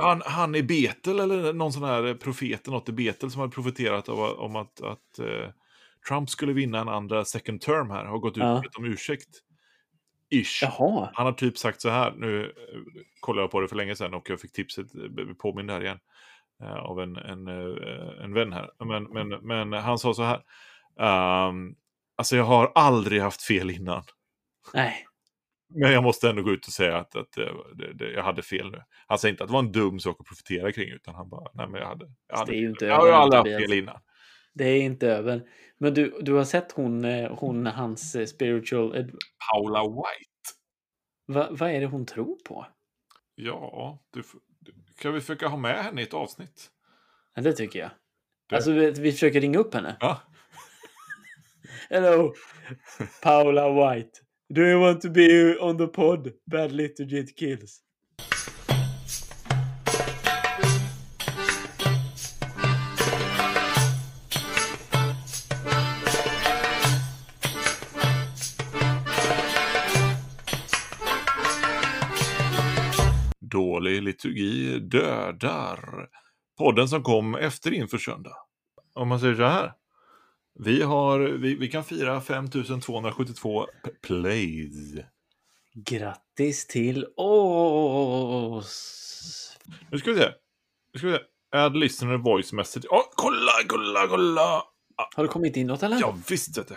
Han, han i Betel, eller någon sån här profet, något i Betel som hade profeterat om att, att uh, Trump skulle vinna en andra second term här, har gått ut Ja. med om ursäkt. Ish. Jaha. Han har typ sagt så här, nu eh, kollade jag på det för länge sedan och jag fick tipset, eh, blev påmind här igen, eh, av en, en, eh, en vän här. Men, men, men han sa så här, ehm, alltså jag har aldrig haft fel innan. Nej. Men jag måste ändå gå ut och säga att, att eh, det, det, jag hade fel nu. Han säger inte att det var en dum sak att profitera kring, utan han bara, nej men jag hade, jag hade Det är ju inte jag har aldrig haft fel innan. Det är inte över. Men du, du har sett hon, eh, hon hans eh, spiritual... Paula White. Va, vad är det hon tror på? Ja, du, kan vi försöka ha med henne i ett avsnitt? Ja, det tycker jag. Det- Alltså vi, vi försöker ringa upp henne. Ja. Hello, Paula White. Do you want to be on the pod? Bad liturgy kills. Dålig liturgi dödar. Podden som kom efter inför söndag. Om man säger så här. Vi, har, vi, vi kan fira 5272 p- plays. Grattis till oss! Nu ska vi se. Nu ska vi se. Add listener voice message. Åh, kolla, kolla, kolla! Har det kommit in något eller? Ja, visst vet du.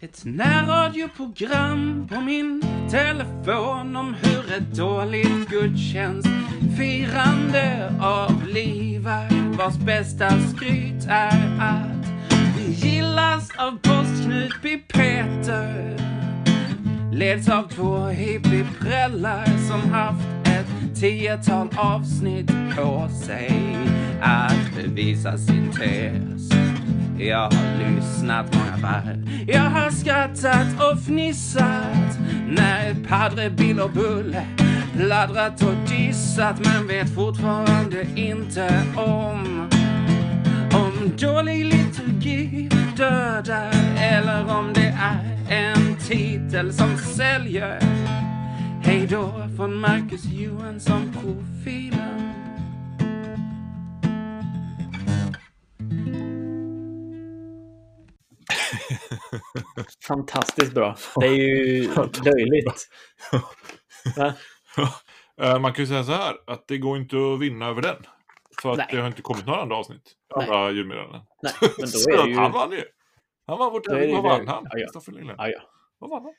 Ett närradioprogram på min telefon om hur ett dåligt gudstjänstfirande avlivar vars bästa skryt är att kallas av postknut Peter leds av två hippieprällar som haft ett tiotal avsnitt på sig att bevisa sin tes. Jag har lyssnat många varv. Jag har skrattat och fnissat när Padre Bill och Bulle pladdrat och dissat men vet fortfarande inte om om dålig litteratur dödar eller om det är en titel som säljer. Hej då från Marcus Johansson, profilen. Fantastiskt bra. Det är ju löjligt. Eh, Man kan ju säga så här, att det går inte att vinna över den. För att Nej. det har inte kommit några andra avsnitt. Andra julmeddelanden. Nej, men då är det ju... Han vann ju. Han vann vårt det Vad vann han? ja, ja. Kristoffer Lindgren. Ja, ja. Vad vann han?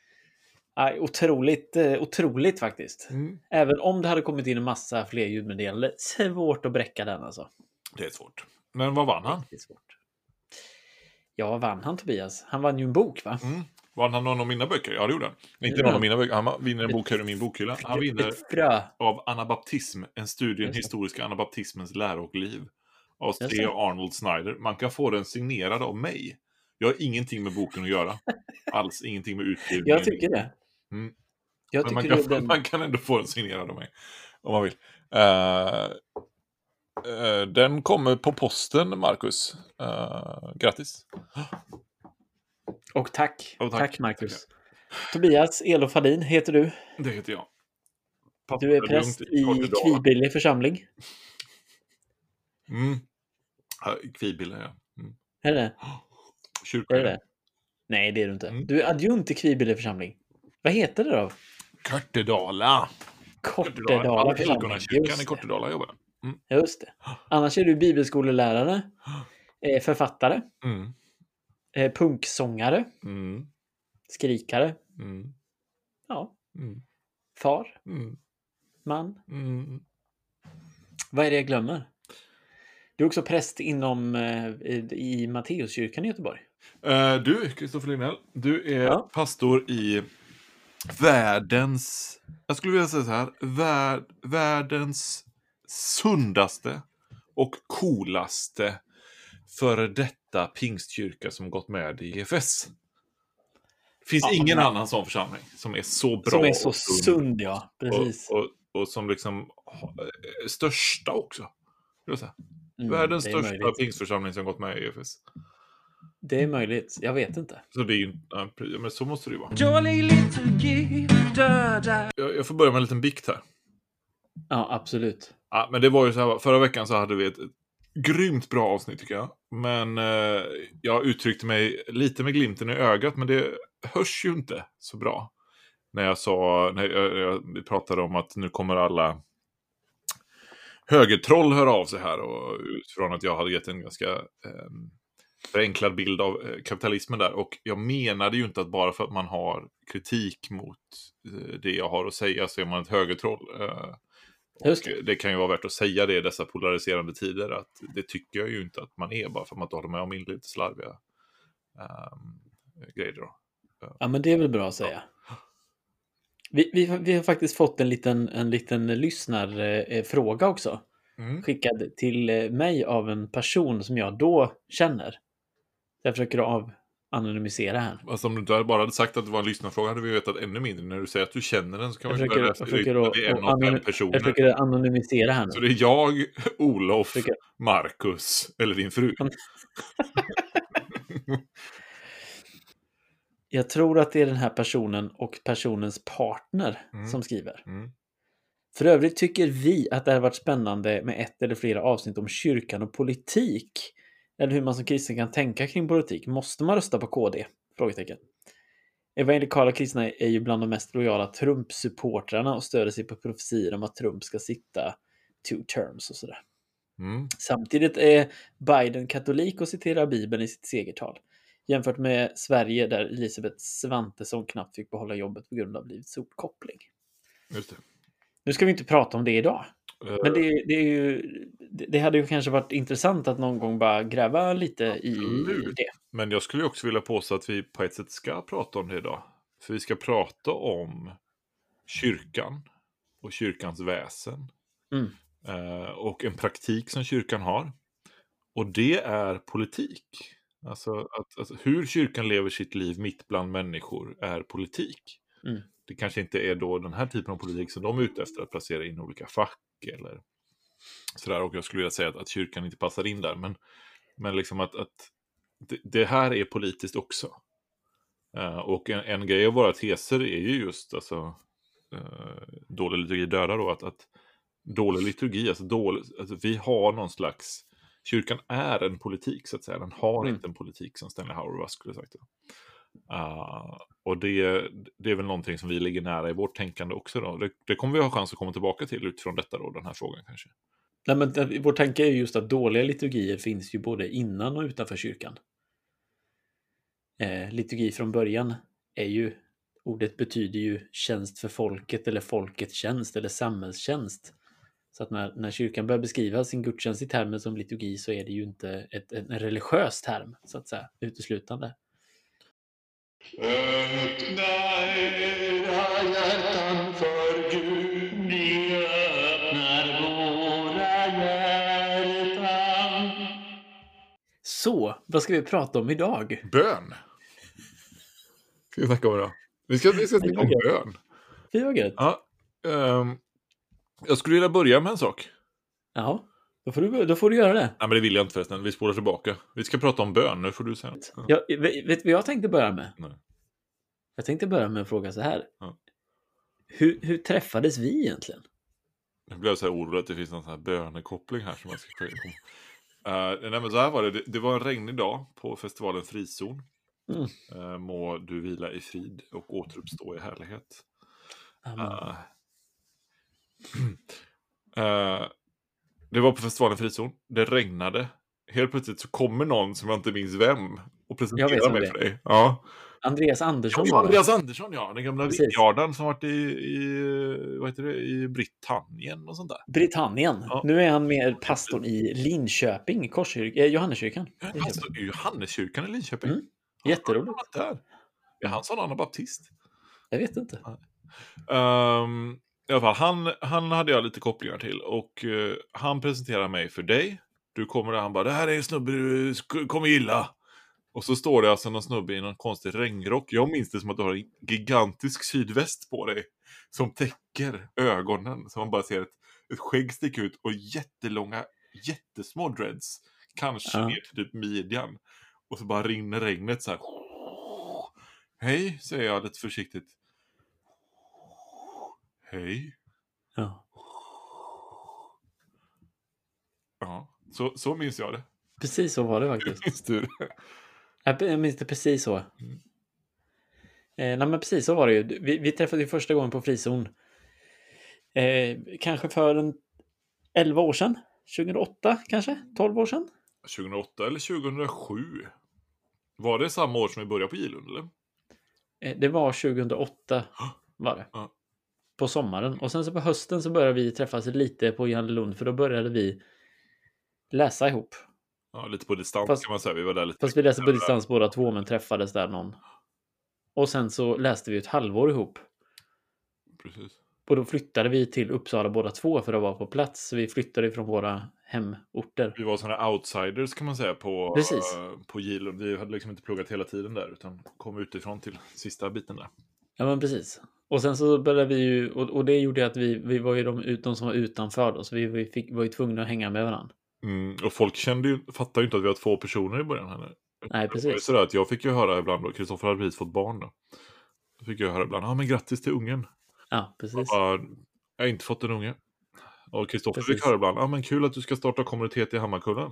Nej, otroligt, eh, otroligt faktiskt. Mm. Även om det hade kommit in en massa fler ljudmeddelanden. Svårt att bräcka den alltså. Det är svårt. Men vad vann han? Det är svårt. Ja, vann han Tobias? Han vann ju en bok va? Mm. Vann han någon av mina böcker? Ja, det gjorde han. Nej, Inte någon av mina böcker. Han vinner en bok här i min bokhylla. Han vinner av Anabaptism, en studie i den historiska anabaptismens lära och liv. Av det. Arnold Snyder. Man kan få den signerad av mig. Jag har ingenting med boken att göra. Alls ingenting med utgivningen. Jag tycker det. Mm. Jag Men man tycker kan, den... man kan ändå få den signerad av mig. Om man vill. Eh, eh, den kommer på posten, Marcus. Eh, grattis. Och tack. Och tack. tack. Marcus. Tobias Elof Hallin heter du. Det heter jag. Du är Pappa präst i. Kvibille församling. Mm. Ja, Kvibille, ja. Mm. Är det Kyrka. är det? Nej, det är du inte. Mm. Du är adjunkt i Kvibille församling. Vad heter det då? Kortedala. Kortedala församling. I. Kortedala jobbar jag. Just det. Annars är du bibelskolelärare, eh, författare, Mm. Eh, punksångare, Mm. skrikare, Mm. ja, Mm. far, Mm. man. Mm. Vad är det jag glömmer? Du är också präst inom eh, i, i Matteuskyrkan i Göteborg. Eh, du, Kristoffer Lignell, du är Ja. pastor i världens, jag skulle vilja säga så här, vär, världens sundaste och coolaste före detta pingstkyrka som gått med i EFS. Det finns Ja, ingen men- annan sån församling som är så bra Som är så och sund sund, ja. Precis. och, och, och som liksom eh, största också. Vill jag säga. Mm, Världens det är största möjligt. pingstförsamling som gått med i EFS. Det är möjligt. Jag vet inte. Så det är ju, ja, men så måste det ju vara. Jag, jag får börja med en liten bikt här. Ja, absolut. Ja, men det var ju så här, förra veckan så hade vi ett, ett grymt bra avsnitt tycker jag. Men eh, jag uttryckte mig lite med glimten i ögat, men det hörs ju inte så bra. När jag sa, när jag, jag, vi pratade om att nu kommer alla högertroll höra av sig här och utifrån att jag hade gett en ganska eh, förenklad bild av eh, kapitalismen där. Och jag menade ju inte att bara för att man har kritik mot eh, det jag har att säga så är man ett högertroll. Eh, det. det kan ju vara värt att säga det i dessa polariserande tider, att det tycker jag ju inte att man är, bara för att man inte håller med om lite slarviga um, grejer. Då. Ja, men det är väl bra att säga. Vi, vi, vi har faktiskt fått en liten, en liten lyssnarfråga också. Mm. Skickad till eh, mig av en person som jag då känner. Jag försöker av anonymisera här. Alltså om du inte bara hade sagt att det var en lyssnarfråga hade vi vetat ännu mindre. När du säger att du känner den så kan Jag man försöker, försöker, det är en av fem personer. jag försöker anonymisera här Så nu. det är jag, Olof, Försöker- Marcus eller din fru. Jag tror att det är den här personen och personens partner Mm. som skriver. Mm. För övrigt tycker vi att det hade varit spännande med ett eller flera avsnitt om kyrkan och politik. Eller hur man som kristen kan tänka kring politik. Måste man rösta på KD? Frågetecken. Evangelikala kristna är ju bland de mest lojala Trump-supportrarna och stöder sig på profetier om att Trump ska sitta two terms och sådär. Mm. Samtidigt är Biden katolik och citerar Bibeln i sitt segertal. Jämfört med Sverige där Elisabeth Svantesson knappt fick behålla jobbet på grund av livets sopkoppling. Nu ska vi inte prata om det idag. Eh, Men det, det, är ju, det det hade ju kanske varit intressant att någon gång bara gräva lite i Absolut. det. Men jag skulle också vilja påstå att vi på ett sätt ska prata om det idag. För vi ska prata om kyrkan och kyrkans väsen. Mm. Eh, och en praktik som kyrkan har. Och det är politik. Alltså, att, alltså hur kyrkan lever sitt liv mitt bland människor är politik. Mm. Det kanske inte är då den här typen av politik som de är ute efter, att placera in olika fack eller sådär. Och jag skulle vilja säga att, att kyrkan inte passar in där. Men, men liksom att, att det, det här är politiskt också. Eh, och en, en grej av våra teser är ju just alltså, uh, dålig liturgi dödar då, att, att dålig liturgi, alltså, dålig, alltså vi har någon slags, kyrkan är en politik så att säga, den har Mm. inte en politik som Stanley Hauerwas skulle sagt. Uh, och det, det är väl någonting som vi ligger nära i vårt tänkande också då. Det, det kommer vi ha chans att komma tillbaka till utifrån detta då, den här frågan kanske. Nej, men det- vår tanke är just att dåliga liturgier finns ju både innan och utanför kyrkan. Eh, liturgi från början är ju, ordet betyder ju tjänst för folket eller folkets tjänst eller samhällstjänst. Så att när, när kyrkan börjar beskriva sin gudstjänst i termer som liturgi så är det ju inte ett, en religiös term, så att säga, uteslutande. Öppna era hjärtan för Gud, vi öppnar våra hjärtan. Så, vad ska vi prata om idag? Bön! Ska vi snacka om då? Vi ska, vi ska snacka om bön. Fy vad gött. Ja, ehm, jag skulle vilja börja med en sak. Jaha, då får, du, då får du göra det. Nej, men det vill jag inte förresten. Vi spolar tillbaka. Vi ska prata om bön. Nu får du säga något. Ja. Jag, vet du vad jag tänkte börja med? Nej. Jag tänkte börja med att fråga så här. Ja. Hur, hur träffades vi egentligen? Nu blir jag så här orolig att det finns någon sån här bönekoppling här som jag ska komma. Uh, nej, men så här var det. det. Det var en regnig dag på festivalen Frizon. Mm. Uh, må du vila i frid och återuppstå i härlighet. Uh, uh, det var på festivalen Frizon. Det regnade. Helt plötsligt så kommer någon som jag inte minns vem och presenterar mig för dig. Ja. Andreas Andersson var det. Andreas Andersson, ja. Den gamla. Vingarden som varit i, i, vad heter det, i Britannien och sånt där. Britannien. Ja. Nu är han med pastorn i Linköping, Korskyrk, eh, Johanneskyrkan. Står i Johanneskyrkan i Linköping. Mm. Jätteroligt. Där. Är han sån anabaptist? Jag vet inte. Um, I alla fall, han, han hade jag lite kopplingar till och eh, han presenterar mig för dig. Du kommer där, han bara, det här är en snubbe du kommer gilla. Och så står det alltså någon snubbe i någon konstig regnrock. Jag minns det som att du har en gigantisk sydväst på dig. Som täcker ögonen. Så man bara ser ett, ett skägg sticka ut och jättelånga, jättesmå dreads. Kanske Ja. ner till typ midjan. Och så bara rinner regnet så här. Hej, säger jag lite försiktigt. Hej. Ja. Så, så minns jag det. Precis så var det faktiskt. minns du det? Jag minns det precis så. Mm. Eh, nej men precis så var det ju. Vi, vi träffades ju första gången på frizon. Eh, kanske för en 11 år sedan. 2008 kanske? 12 år sedan? 2008 eller 2007? Var det samma år som vi började på Gilund eller? Eh, det var 2008 var det. Ja. På sommaren. Och sen så på hösten så började vi träffas lite på Lund för då började vi läsa ihop. Ja, lite på distans Fast- kan man säga. Vi var där lite. Fast vi läste på distans båda två men träffades där någon. Och sen så läste vi ett halvår ihop. Precis. Och då flyttade vi till Uppsala båda två för att vara på plats. Så vi flyttade ifrån våra hemorter. Vi var sådana outsiders kan man säga på, Precis. eh, på Gilund. Vi hade liksom inte pluggat hela tiden där utan kom utifrån till sista biten där. Ja men precis. Och sen så började vi ju, och, och det gjorde att vi, vi var ju de, de som var utanför då, så vi, vi fick, var ju tvungna att hänga med varandra. Mm, och folk kände ju, fattade ju inte att vi var två personer i början. Heller. Nej, precis. sådär att jag fick ju höra ibland, då, Kristoffer hade precis fått barn då. Då fick jag höra ibland, ja men grattis till ungen. Ja, precis. Ja, jag har inte fått en unge. Och Kristoffer fick höra ibland, ja men kul att du ska starta kommunitet i Hammarkullen.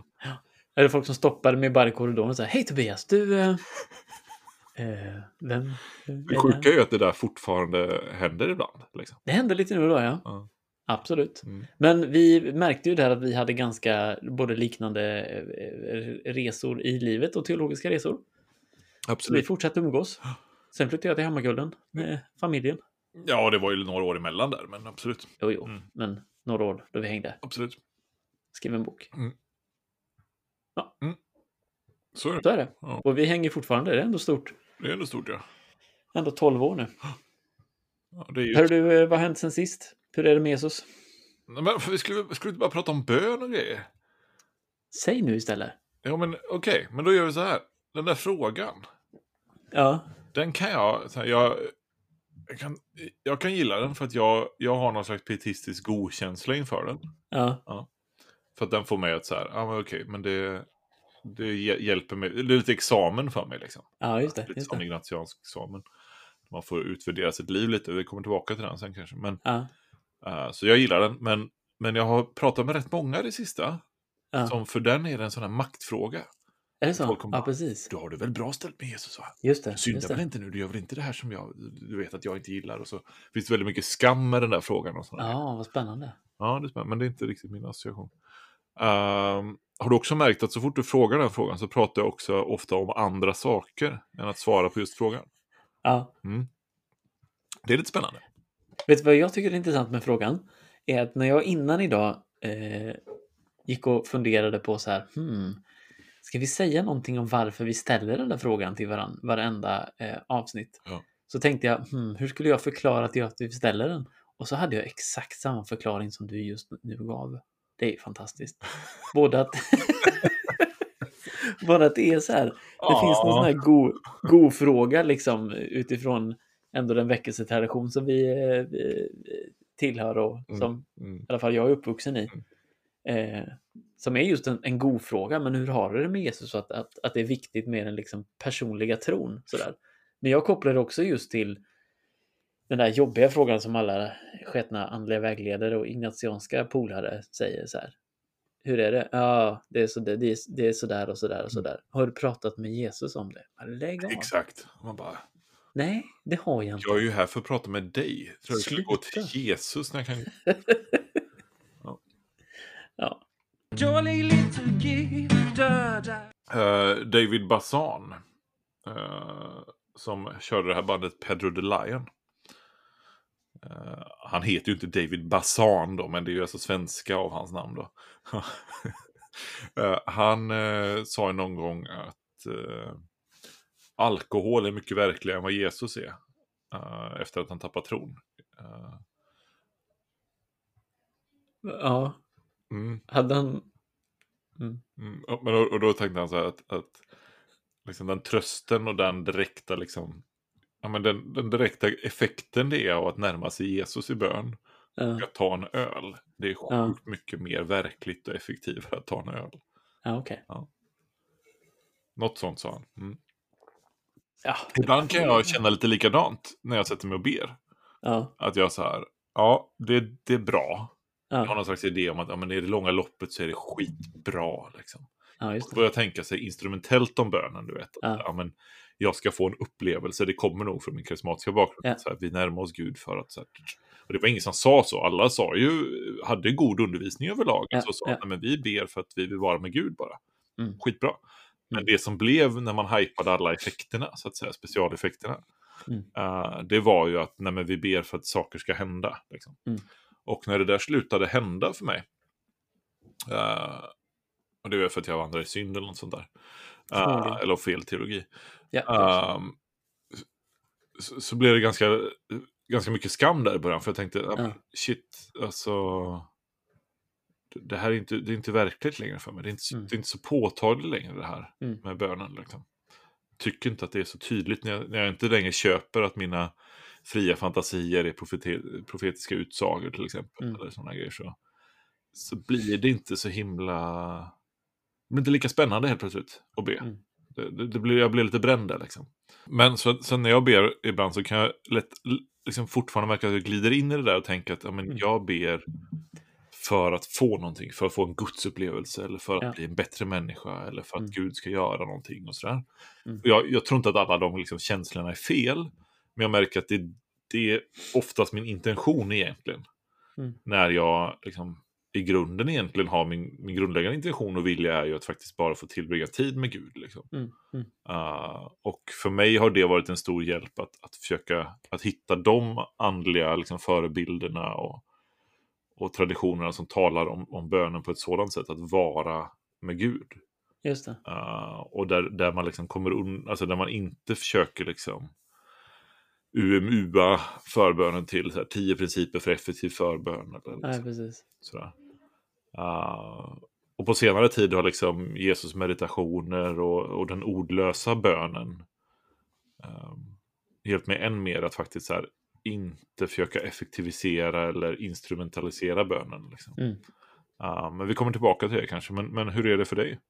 Eller folk som stoppade mig bara i korridoren och sa Hej Tobias, du... Eh, eh, vem? vem Det sjuka är ju att det där fortfarande händer ibland. Liksom. Det händer lite nu och då, ja. Ja. Absolut. Mm. Men vi märkte ju där att vi hade ganska både liknande eh, resor i livet och teologiska resor. Så vi Absolut. fortsatte umgås. Sen flyttade jag till Hammarkullen med familjen. Ja, det var ju några år emellan där, men absolut. Jo, jo, Mm. men några år då vi hängde. Absolut. Skrev en bok. Så är det. Så är det. Ja. Och vi hänger fortfarande. Det är ändå stort. Det är ändå stort ja. Ändå 12 år nu. ja ju... Hör du, eh, vad har hänt sen sist? Hur är det med Jesus? Men vi skulle, skulle inte bara prata om bön och grejer? Säg nu istället. Ja, men okej, men då gör vi så här. Den där frågan, Ja. den kan jag... Här, jag, jag, kan, jag kan gilla den för att jag, jag har någon slags pietistisk godkänsla inför den. Ja. För att den får mig att så här, ja men okej, men det, det hj- hjälper mig. Det är lite examen för mig liksom. Ja, just det. Lite Just som det. examen. Man får utvärdera sitt liv lite, vi kommer tillbaka till den sen kanske. Men, Ja. Eh, så jag gillar den, men, men jag har pratat med rätt många det sista. Ja. Som för den är det en sån här maktfråga. Är det så? Kommer Ja, bara, precis. Du har det väl bra ställt med Jesus va? Just det. Du syndar väl inte nu? Du gör väl inte det här som jag, du vet att jag inte gillar? Och så finns det väldigt mycket skam med den där frågan. Och sådär. Ja, vad spännande. Ja, det är spännande, men det är inte riktigt min association. Ehm, har du också märkt att så fort du frågar den frågan så pratar jag också ofta om andra saker än att svara på just frågan? Ja. Mm. Det är lite spännande. Vet du vad jag tycker är intressant med frågan? Är att när jag innan idag eh, gick och funderade på så här, hmm, ska vi säga någonting om varför vi ställer den där frågan till varann, varenda eh, avsnitt? Ja. Så tänkte jag, hmm, hur skulle jag förklara till att vi ställer den? Och så hade jag exakt samma förklaring som du just nu gav. Det är fantastiskt. Både att, både att det är så här, det finns någon sån här god, god fråga liksom utifrån ändå den väckelsetradition som vi, eh, vi tillhör och Mm. som Mm. i alla fall jag är uppvuxen i. Eh, som är just en, en god fråga, men hur har du det med Jesus? Att, att, att det är viktigt med den liksom personliga tron. Sådär. Men jag kopplar det också just till den där jobbiga frågan som alla sketna andliga vägledare och ignatianska polare säger så här. Hur är det? Ja, det är, så, det, det är, det är sådär och sådär och sådär. Har du pratat med Jesus om det? Lägg av. Exakt. Man bara, Nej, det har jag inte. jag är ju här för att prata med dig. Jag tror jag skulle gå till Jesus när jag kan... Ja. Liturgi dödar Eh, David Bazan. eh, som körde det här bandet Pedro the Lion. Eh, han heter ju inte David Bazan då, men det är ju alltså svenska av hans namn då. Han sa ju någon gång att alkohol är mycket verkligare än vad Jesus är. eh, efter att han tappat tron. Eh, ja. mm. Hade han... Mm. Mm, och- men, och, och då tänkte han så här att, att liksom den trösten och den direkta liksom, ja, men den, den direkta effekten det är av att närma sig Jesus i bön Ja. att ta en öl. Det är sjukt Ja. mycket mer verkligt och effektivt att ta en öl. Ja, okej. Något sånt sa han. Mm. Ja. Ibland kan jag känna lite likadant när jag sätter mig och ber. Ja. Att jag så här, ja, det, det är bra. Jag har Ja, någon slags idé om att ja, men i det långa loppet så är det skitbra. Liksom. ja just det. börja tänka sig instrumentellt om bönen, du vet. Ja. ja. men, jag ska få en upplevelse, det kommer nog från min karismatiska bakgrund. Ja. Så här, vi närmar oss Gud för att... Så här, och det var ingen som sa så, alla sa ju, hade god undervisning överlag. Ja, Så sa, ja. "Nej, men vi ber för att vi vill vara med Gud bara. Mm. Skitbra. Men det som blev när man hypade alla effekterna, så att säga, specialeffekterna, Mm. eh, det var ju att nej, men vi ber för att saker ska hända. Liksom. Mm. Och när det där slutade hända för mig, eh, och det var för att jag vandrade i synd eller något sånt där, Förmodligen. eller fel teologi, Ja, Ehm, så, så blev det ganska, ganska mycket skam där i början. För jag tänkte, shit, alltså. Det- här är inte, det är inte verkligt längre för mig. Det är inte, så- Mm. det är inte så påtagligt längre det här Mm. med bönen. Liksom. Tycker inte att det är så tydligt när jag, när jag inte längre köper att mina fria fantasier är profete, profetiska utsagor till exempel. Mm. Eller sådana grejer. Så, så blir det inte så himla... Det blir inte lika spännande helt plötsligt att be. Mm. Det, det, det blir, jag blir lite bränd där liksom. Men så, så när jag ber ibland så kan jag lätt, liksom fortfarande märka att jag glider in i det där och tänker att ja, men Mm. jag ber för att få någonting, för att få en gudsupplevelse eller för att Ja. bli en bättre människa eller för att Mm. Gud ska göra någonting och sådär. Mm. Jag, jag tror inte att alla de liksom känslorna är fel, men jag märker att det, det är oftast min intention egentligen. Mm. När jag liksom i grunden egentligen har min, min grundläggande intention och vilja är ju att faktiskt bara få tillbringa tid med Gud. Liksom. Mm. Mm. Uh, och för mig har det varit en stor hjälp att, att försöka att hitta de andliga liksom, förebilderna och, och traditionerna som talar om, om bönen på ett sådant sätt att vara med Gud. Just det. Uh, och där, där man liksom kommer un, alltså där man inte försöker liksom UMUa förbönen till så här, tio principer för effektiv förbön. Eller Nej, liksom, precis. sådär. Uh, och på senare tid har liksom Jesus meditationer och, och den ordlösa bönen um, hjälpt mig än mer att faktiskt så här, inte försöka effektivisera eller instrumentalisera bönen. Liksom. Mm. Uh, men vi kommer tillbaka till det kanske. Men, men hur är det för dig?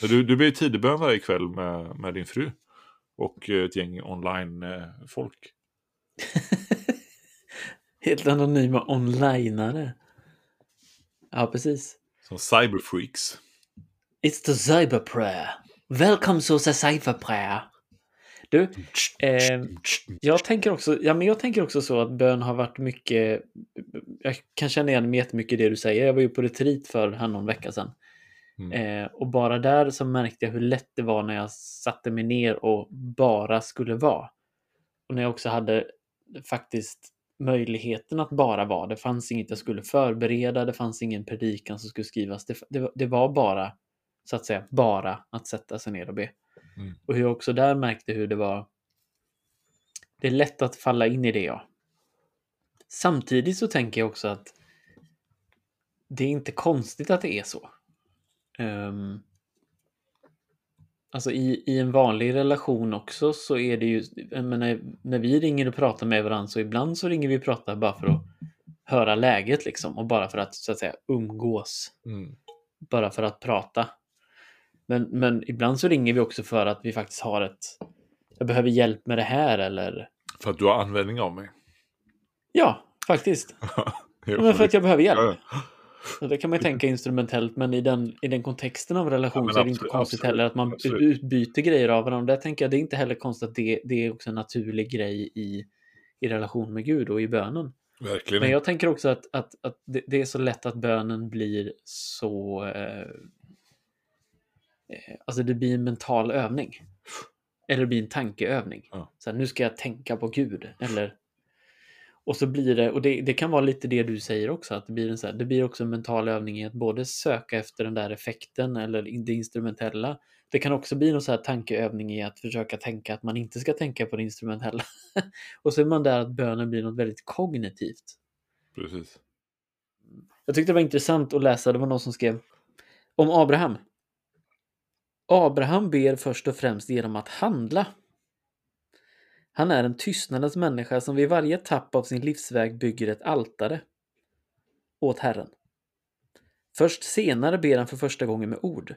Du, du ju tidebön varje kväll med, med din fru och ett gäng online-folk. Helt anonyma onlinare. Ja, precis. Som cyberfreaks. It's the cyber prayer. Welcome to the cyber prayer. Du, eh, jag tänker också, ja men jag tänker också så att bön har varit mycket, jag kan känna igen mig jättemycket i det du säger. Jag var ju på retreat för här någon vecka sedan. Mm. Eh, och bara där så märkte jag hur lätt det var när jag satte mig ner och bara skulle vara. Och när jag också hade faktiskt möjligheten att bara vara. Det fanns inget jag skulle förbereda, det fanns ingen predikan som skulle skrivas. Det, det, det var bara, så att säga, bara att sätta sig ner och be. Mm. Och hur jag också där märkte hur det var. Det är lätt att falla in i det, ja. Samtidigt så tänker jag också att det är inte konstigt att det är så. Um, alltså i, i en vanlig relation också så är det ju, menar, när vi ringer och pratar med varandra så ibland så ringer vi och pratar bara för att höra läget liksom och bara för att så att säga umgås. Mm. Bara för att prata. Men, men ibland så ringer vi också för att vi faktiskt har ett, jag behöver hjälp med det här eller För att du har användning av mig. ja, faktiskt. Men för att jag behöver hjälp. Så det kan man ju tänka instrumentellt, men i den, i den kontexten av relation Ja, så är det inte absolut, konstigt absolut, heller att man absolut. utbyter grejer av varandra. Där tänker jag det är inte heller konstigt att det, det är också en naturlig grej i, i relation med Gud och i bönen. Verkligen. Men jag tänker också att, att, att det, det är så lätt att bönen blir så... Eh, alltså det blir en mental övning. Eller det blir en tankeövning. Ja. Så här, nu ska jag tänka på Gud. Eller... Och så blir det, och det, det kan vara lite det du säger också, att det blir, en så här, det blir också en mental övning i att både söka efter den där effekten eller det instrumentella. Det kan också bli någon så här tankeövning i att försöka tänka att man inte ska tänka på det instrumentella. och så är man där att bönen blir något väldigt kognitivt. Precis. Jag tyckte det var intressant att läsa, det var någon som skrev om Abraham. Abraham ber först och främst genom att handla. Han är en tystnadens människa som vid varje tapp av sin livsväg bygger ett altare åt Herren. Först senare ber han för första gången med ord.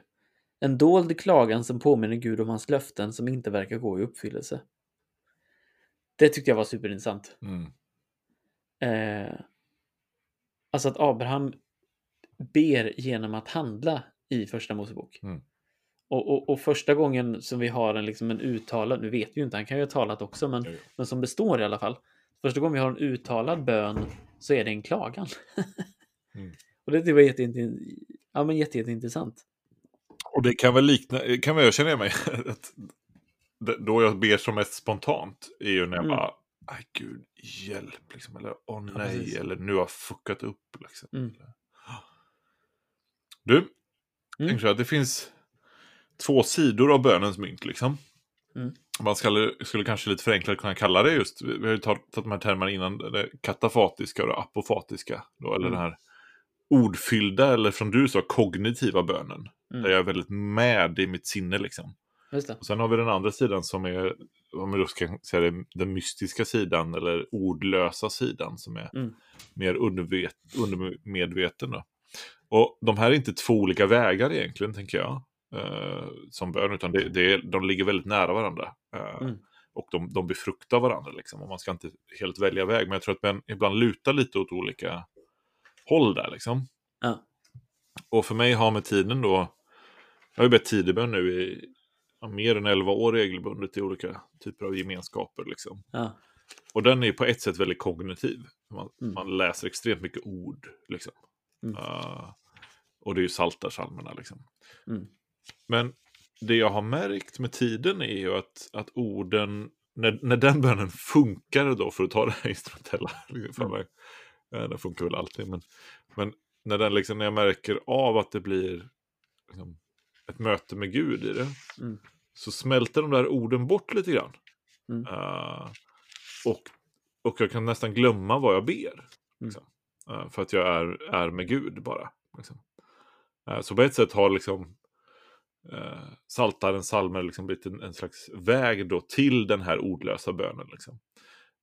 En dold klagan som påminner Gud om hans löften som inte verkar gå i uppfyllelse. Det tyckte jag var superintressant. Mm. Eh, Alltså att Abraham ber genom att handla i första Mosebok. Mm. Och, och, och första gången som vi har en, liksom en uttalad, nu vet vi ju inte, han kan ju ha talat också, men, Jo. men som det står i alla fall. Första gången vi har en uttalad bön så är det en klagan. Mm. Och det var ja, men jätte, jätteintressant. Och det kan väl likna, kan väl jag känna mig, att då jag ber som mest spontant är ju när jag Mm. bara, aj gud, hjälp, liksom, eller åh Ja, nej, precis. eller nu har jag fuckat upp. Liksom. Mm. Du, Mm. här, det finns två sidor av bönens mynt liksom. Mm. Man skulle, skulle kanske lite förenklat kunna kalla det just, vi har ju tagit tagit de här termerna innan, det katafatiska och det apofatiska. Då, eller Mm. den här ordfyllda, eller som du sa, kognitiva bönen. Mm. Där jag är väldigt med i mitt sinne liksom. Och sen har vi den andra sidan som är, om man då ska säga det, den mystiska sidan eller ordlösa sidan som är Mm. mer undervet, undermedveten. Då. Och de här är inte två olika vägar egentligen, tänker jag, eh, som bön, utan det, det de ligger väldigt nära varandra. Eh, Mm. Och de, de befruktar varandra, liksom, och man ska inte helt välja väg. Men jag tror att man ibland lutar lite åt olika håll där. Liksom. Ja. Och för mig har med tiden då, jag har ju bett tidebön nu i mer än 11 år regelbundet i olika typer av gemenskaper. Liksom. Ja. Och den är på ett sätt väldigt kognitiv. Man, Mm. man läser extremt mycket ord. Liksom. Mm. Uh, och det är ju saltarsalmerna. Liksom. Mm. Men det jag har märkt med tiden är ju att, att orden, när, när den bönen funkar då, för att ta det här instrumentella, liksom, Mm. eh, den funkar väl alltid, men, men när, den liksom, när jag märker av att det blir liksom, ett möte med Gud i det, Mm. så smälter de där orden bort lite grann. Mm. Eh, och, och jag kan nästan glömma vad jag ber. Mm. Liksom. Eh, för att jag är, är med Gud bara. Liksom. Eh, så på ett sätt har liksom uh, Saltarens psalmer liksom blivit en, en slags väg då till den här ordlösa bönen. Liksom.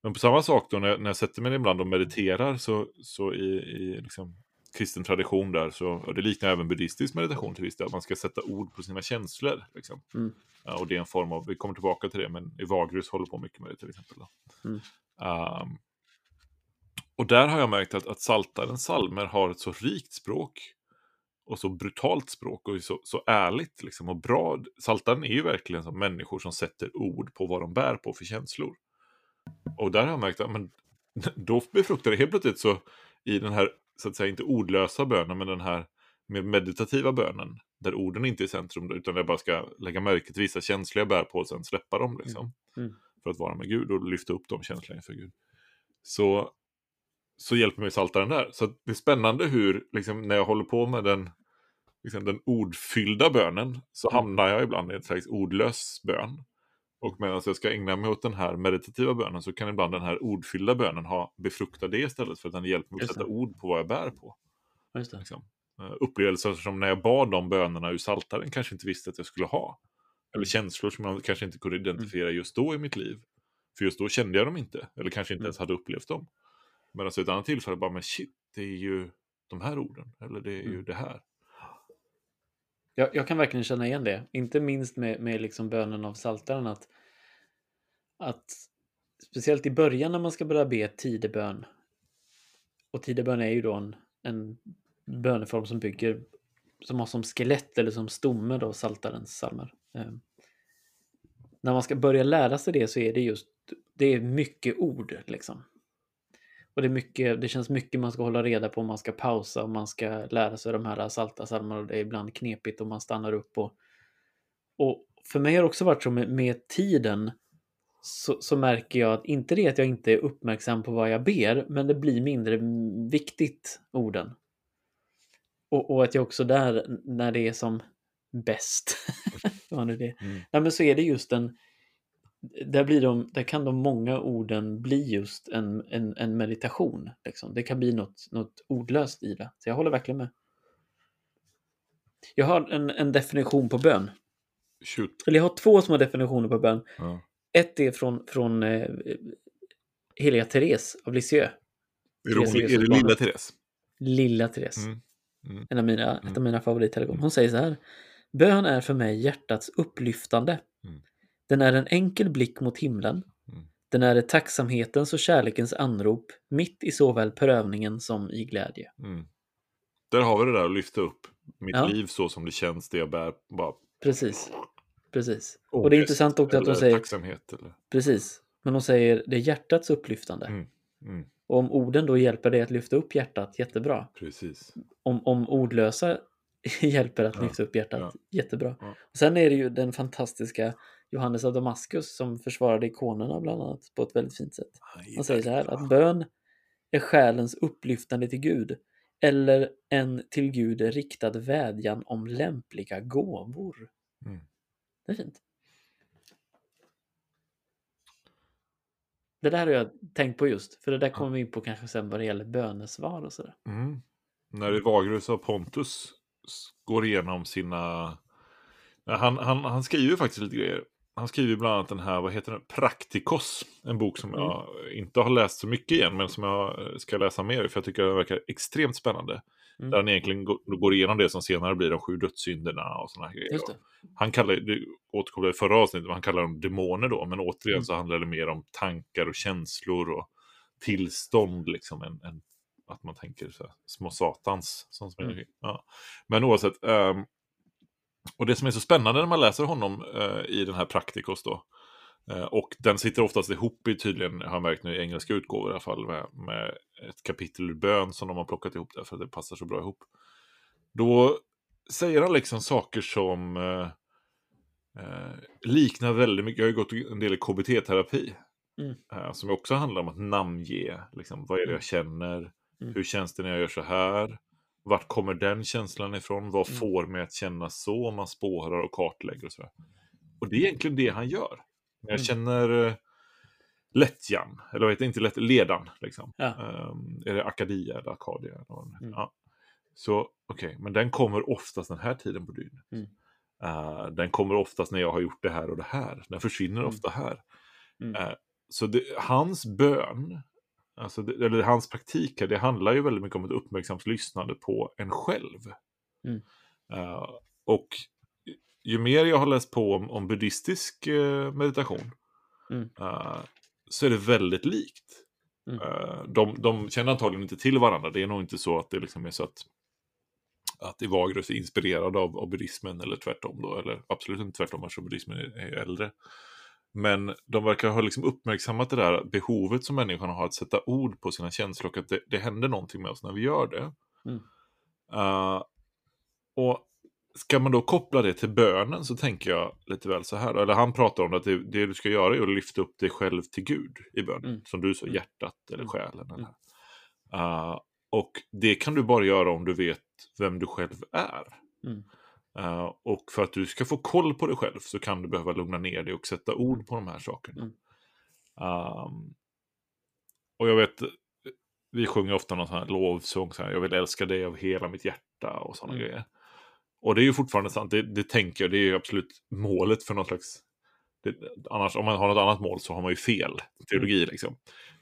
Men på samma sak då när när jag sätter mig ibland och mediterar så, så i, i liksom, kristen tradition där så, och det liknar även buddhistisk meditation till viss del, att man ska sätta ord på sina känslor. Liksom. Mm. Ja, och det är en form av, vi kommer tillbaka till det, men Evagrius håller på mycket med det till exempel. Mm. Ehm, och där har jag märkt att, att Saltarens salmer har ett så rikt språk och så brutalt språk och så, så ärligt liksom, och bra. Saltaren är ju verkligen som människor som sätter ord på vad de bär på för känslor. Och där har jag märkt att men, då befruktar det helt plötsligt så i den här, så att säga, inte ordlösa bönen, men den här mer meditativa bönen, där orden inte är i centrum, utan jag bara ska lägga märke till vissa känslor jag bär på och sen släppa dem, liksom. Mm. För att vara med Gud och lyfta upp de känslorna inför Gud. Så, så hjälper mig saltaren där. Så det är spännande hur, liksom, när jag håller på med den, liksom, den ordfyllda bönen, så Mm. hamnar jag ibland i en slags ordlös bön. Och medan jag ska ägna mig åt den här meditativa bönen så kan ibland den här ordfyllda bönen ha befrukta det istället för att den hjälper mig att sätta ord på vad jag bär på. Just det. Liksom. Eh, Upplevelser som när jag bad de bönerna ur saltaren kanske inte visste att jag skulle ha. Eller känslor som jag kanske inte kunde identifiera just då i mitt liv. För just då kände jag dem inte, eller kanske inte Mm. ens hade upplevt dem. Men alltså ett annat tillfälle bara, men shit, det är ju de här orden, eller det är ju Mm. det här. Jag, jag kan verkligen känna igen det. Inte minst med, med liksom bönen av saltaren att, att speciellt i början när man ska börja be tidebön. Och tidebön är ju då en, en böneform som bygger som har som skelett eller som stomme då saltarens psalmer. Eh, när man ska börja lära sig det så är det just det är mycket ord liksom. Och det, är mycket, det känns mycket man ska hålla reda på, man ska pausa och man ska lära sig de här salta psalmerna det är ibland knepigt och man stannar upp. Och, och för mig har det också varit så med, med tiden så, så märker jag att inte det att jag inte är uppmärksam på vad jag ber, men det blir mindre viktigt, orden. Och, och att jag också där, när det är som bäst, vad nu det Mm. Nej, men så är det just en där, blir de, där kan de många orden bli just en, en, en meditation. Liksom. Det kan bli något, något ordlöst i det. Så jag håller verkligen med. Jag har en, en definition på bön. Shoot. Eller jag har två små definitioner på bön. Ja. Ett är från, från eh, heliga Therese av Lisieux. Är, är det lilla. Therese? Lilla Therese. Mm. Mm. En av mina, ett Mm. av mina favorithelgon. Hon säger så här. Bön är för mig hjärtats upplyftande. Mm. Den är en enkel blick mot himlen. Mm. Den är ett tacksamhetens och kärlekens anrop, mitt i såväl prövningen som i glädje. Mm. Där har vi det där att lyfta upp mitt Ja. liv så som det känns, det jag bär. Bara Precis. Precis. Och det är ångest intressant också att de eller säger, Tacksamhet eller... precis, men de säger det är hjärtats upplyftande. Mm. Mm. Och om orden då hjälper dig att lyfta upp hjärtat, jättebra. Precis. Om, om ordlösa hjälper att Ja, lyfta upp hjärtat, ja. jättebra. Och sen är det ju den fantastiska Johannes av Damaskus som försvarade ikonerna bland annat på ett väldigt fint sätt. Han säger så här att bön är själens upplyftande till Gud eller en till Gud riktad vädjan om lämpliga gåvor. Mm. Det är fint. Det där har jag tänkt på just, för det där kommer vi in på kanske sen vad det gäller bönesvar och sådär. Mm. När Evagrus av Pontus går igenom sina... Han, han, han skriver faktiskt lite grejer. Han skriver bland annat den här, vad heter den? Praktikos. En bok som Mm. jag inte har läst så mycket igen, men som jag ska läsa mer för jag tycker den verkar extremt spännande. Mm. Där han egentligen går, igenom det som senare blir de sju dödssynderna och sådana här grejer. Han kallar det återkopplar i förra avsnittet, men han kallar dem demoner då, men återigen Mm. så handlar det mer om tankar och känslor och tillstånd liksom, än, än att man tänker så här, små satans. Som springer Mm. ja. Men oavsett, ehm, och det som är så spännande när man läser honom eh, i den här Praktikos då, eh, och den sitter oftast ihop i tydligen, har jag märkt nu i engelska utgåvor i alla fall, med, med ett kapitel ur bön som de har plockat ihop där för att det passar så bra ihop. Då säger han liksom saker som eh, eh, liknar väldigt mycket, jag har ju gått en del i KBT-terapi. Mm. Eh, som också handlar om att namnge, liksom, vad är det jag känner, Mm. hur känns det när jag gör så här, vart kommer den känslan ifrån, vad Mm. får mig att känna så, om man spårar och kartlägger och sådär. Och det är egentligen det han gör. Jag Mm. känner eh, lättjan, eller vad heter inte lätt, ledan, liksom. Ja. Ehm, är det Akadia eller heter? Mm. Ja. Så okej, men den kommer oftast den här tiden på dygnet. Mm. Eh, den kommer oftast när jag har gjort det här och det här. Den försvinner Mm. ofta här. Eh, så det, hans bön, alltså det, eller hans praktik här, det handlar ju väldigt mycket om ett uppmärksamt lyssnande på en själv. Mm. Eh, och ju mer jag har läst på om, om buddhistisk eh, meditation Mm. eh, så är det väldigt likt. Mm. De, de känner antagligen inte till varandra. Det är nog inte så att det liksom är så att, att Ivagrus är inspirerad av, av buddhismen eller tvärtom. Då, eller absolut inte tvärtom eftersom buddhismen är, är äldre. Men de verkar ha liksom uppmärksammat det där behovet som människan har att sätta ord på sina känslor och att det, det händer någonting med oss när vi gör det. Mm. Eh, och ska man då koppla det till bönen så tänker jag lite väl så här. Eller han pratar om att det, det du ska göra är att lyfta upp dig själv till Gud i bönen. Mm. Som du sa, Mm. hjärtat eller Mm. själen. Eller. Eh, och det kan du bara göra om du vet vem du själv är. Mm. Eh, och för att du ska få koll på dig själv så kan du behöva lugna ner dig och sätta ord på de här sakerna. Mm. Ehm, och jag vet, vi sjunger ofta någon sån här lovsång, så här, jag vill älska dig av hela mitt hjärta och sådana Mm. grejer. Och det är ju fortfarande sant, det, det tänker jag, det är ju absolut målet för någon slags... Det, annars, om man har något annat mål så har man ju fel teologi liksom.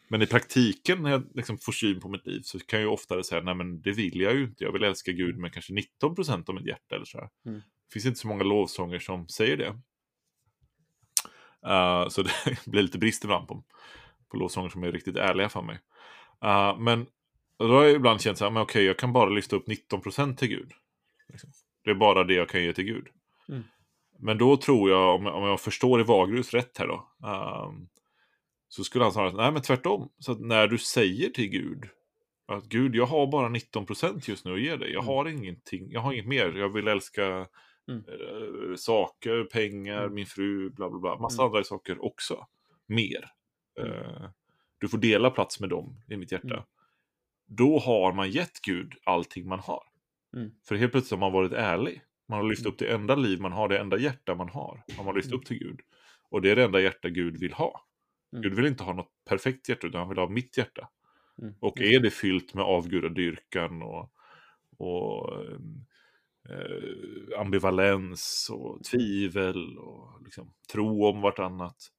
Men i praktiken när jag liksom får syn på mitt liv så kan jag ju oftare säga, nej men det vill jag ju inte, jag vill älska Gud med kanske 19% av mitt hjärta eller så. Mm. Det finns inte så många lovsånger som säger det. Eh, så det blir lite brist ibland på, på lovsånger som är riktigt ärliga för mig. Eh, men då har jag ibland känt så här, men okej, jag kan bara lyfta upp 19% till Gud. Liksom. Det är bara det jag kan ge till Gud. Mm. Men då tror jag, om, om jag förstår Evagrus rätt här då, ehm, så skulle han säga, nej men tvärtom. Så att när du säger till Gud, att Gud, jag har bara 19% just nu att ge dig. Jag Mm. har ingenting, jag har inget mer. Jag vill älska Mm. eh, saker, pengar, Mm. min fru, bla bla bla. Massa Mm. andra saker också. Mer. Eh, du får dela plats med dem i mitt hjärta. Då har man gett Gud allting man har. För helt plötsligt har man varit ärlig. Man har lyft upp det enda liv man har, det enda hjärta man har. Har man lyft upp till Gud. Och det är det enda hjärta Gud vill ha. Mm. Gud vill inte ha något perfekt hjärta, utan han vill ha mitt hjärta. Mm. Och är det fyllt med avgudadyrkan och, och eh, ambivalens och tvivel och liksom, tro om vartannat.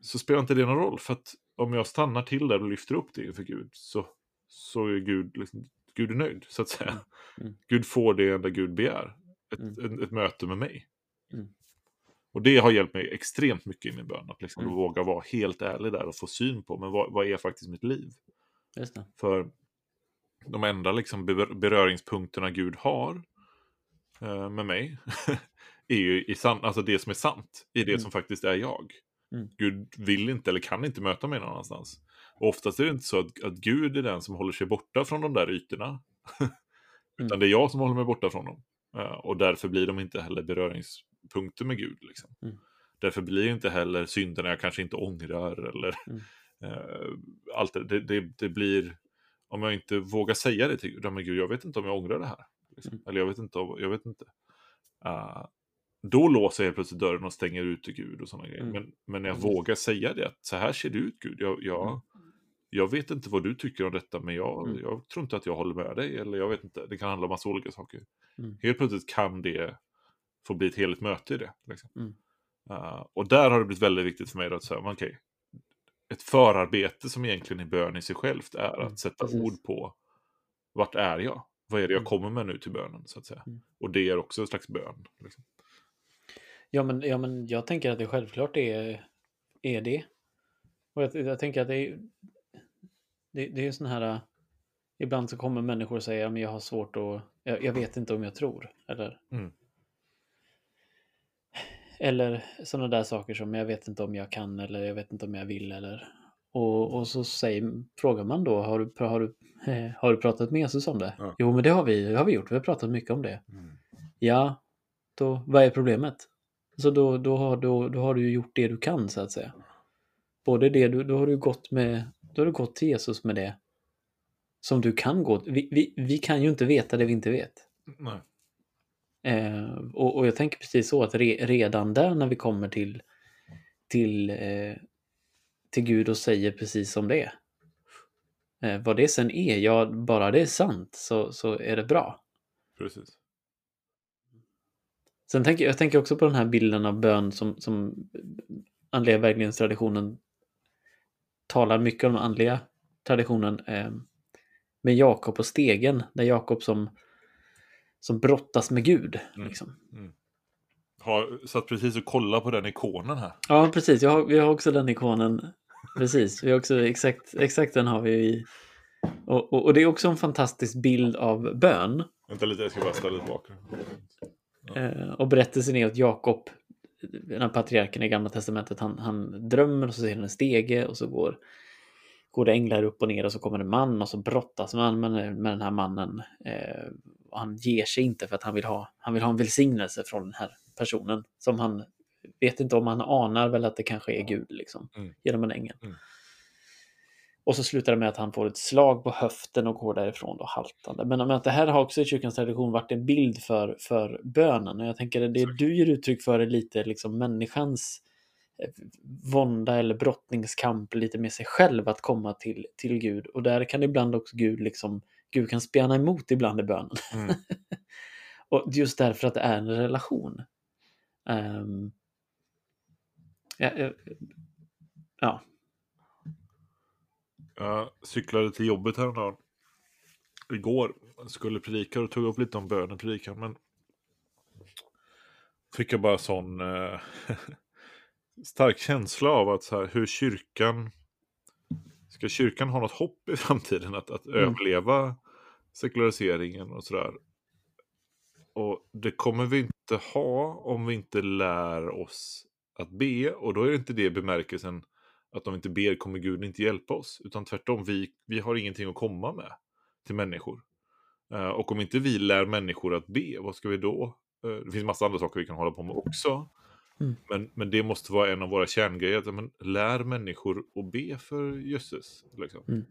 Så spelar inte det någon roll. För att om jag stannar till där och lyfter upp det inför Gud så, så är Gud, liksom, Gud är nöjd, så att säga. Mm. Mm. Gud får det enda Gud begär. Ett, Mm. ett, ett möte med mig. Mm. Och det har hjälpt mig extremt mycket i min bön. Att liksom Mm. våga vara helt ärlig där och få syn på, men vad, vad är faktiskt mitt liv? För de enda liksom ber- beröringspunkterna Gud har eh, med mig är ju i san- alltså det som är sant, i det Mm. som faktiskt är jag. Mm. Gud vill inte eller kan inte möta mig någon annanstans. Och oftast är det inte så att, att Gud är den som håller sig borta från de där ytorna. Utan det är jag som håller mig borta från dem. Eh, och därför blir de inte heller beröringspunkter med Gud. Liksom. Mm. Därför blir inte heller synderna jag kanske inte ångrar. Eller, Mm. eh, allt det, det, det, blir, om jag inte vågar säga det till Gud, men Gud, jag vet inte om jag ångrar det här. Liksom. Mm. Eller jag vet inte. Om, jag vet inte. Eh, då låser jag plötsligt dörren och stänger ute Gud och sådana grejer. Mm. Men, men när jag vågar säga det, att så här ser det ut Gud. Jag, jag, Mm. jag vet inte vad du tycker om detta, men jag, Mm. jag tror inte att jag håller med dig. Eller jag vet inte, det kan handla om massa olika saker. Mm. Helt plötsligt kan det få bli ett heligt möte i det. Liksom. Mm. Eh, och där har det blivit väldigt viktigt för mig då att säga, men okej, ett förarbete som egentligen är bön i sig självt är Mm, att sätta precis. ord på vart är jag? Vad är det jag Mm. kommer med nu till bönen, så att säga. Mm. Och det är också en slags bön. Liksom. Ja men, ja, men jag tänker att det självklart är, är det. Och jag, jag tänker att det är det, det är ju sån här... äh, Ibland så kommer människor och säger att jag har svårt att... Jag, jag vet inte om jag tror. Eller, Mm. Eller sådana där saker som jag vet inte om jag kan eller jag vet inte om jag vill. Eller, och, och så säger, frågar man då, har du, har, du, har du pratat med Jesus om det? Ja. Jo men det har vi, det har vi gjort, vi har pratat mycket om det. Ja, då, vad är problemet? Så då, då, har, då, då har du gjort det du kan så att säga. Både det, du, då har du gått med, då har du gått till Jesus med det som du kan gå vi, vi, vi kan ju inte veta det vi inte vet. Nej. Eh, och, och jag tänker precis så att re, redan där när vi kommer till, till, eh, till Gud och säger precis som det är. Eh, vad det sen är, ja, bara det är sant så, så är det bra. Precis. Sen tänker jag tänker också på den här bilden av bön som, som andliga vägledningstraditionen talar mycket om andliga traditionen eh, med Jakob och stegen, där Jakob som, som brottas med Gud. Mm. Liksom. Har satt precis och kolla på den ikonen här. Ja, precis. Jag har, vi har också den ikonen. Precis, vi har också exakt, exakt den har vi i. Och, och, och det är också en fantastisk bild av bön. Vänta lite, jag ska bara ställa tillbaka. Eh, och berättelsen är att Jakob, den här patriarken i Gamla Testamentet, han, han drömmer och så ser han en stege och så går, går det änglar upp och ner och så kommer en man och så brottas man med, med den här mannen. Eh, och han ger sig inte för att han vill, ha, han vill ha en välsignelse från den här personen som han vet inte om han anar väl att det kanske är Gud liksom, Mm. genom en ängel. Mm. Och så slutar det med att han får ett slag på höften och går därifrån då haltande. Men, men att det här har också i kyrkans tradition varit en bild för, för bönen. Och jag tänker att det du ger uttryck för är lite liksom människans eh, vånda eller brottningskamp lite med sig själv att komma till, till Gud. Och där kan ibland också Gud liksom, Gud kan spjärna emot ibland i bönen. Mm. och just därför att det är en relation. Ehm, ja, ja, Jag cyklade till jobbet häromdagen. Igår. Skulle predika och tog upp lite om bönen predikan. Men fick jag bara sån eh, stark känsla av att så här, hur kyrkan... Ska kyrkan ha något hopp i framtiden att, att Mm. överleva sekulariseringen och sådär? Och det kommer vi inte ha om vi inte lär oss att be. Och då är det inte det bemärkelsen att om vi inte ber kommer Gud inte hjälpa oss. Utan tvärtom, vi, vi har ingenting att komma med till människor. Eh, och om inte vi lär människor att be, vad ska vi då? Eh, det finns massa andra saker vi kan hålla på med också. Mm. Men, men det måste vara en av våra kärngrejer. Att, men, lär människor att be för jösses. Liksom. Mm.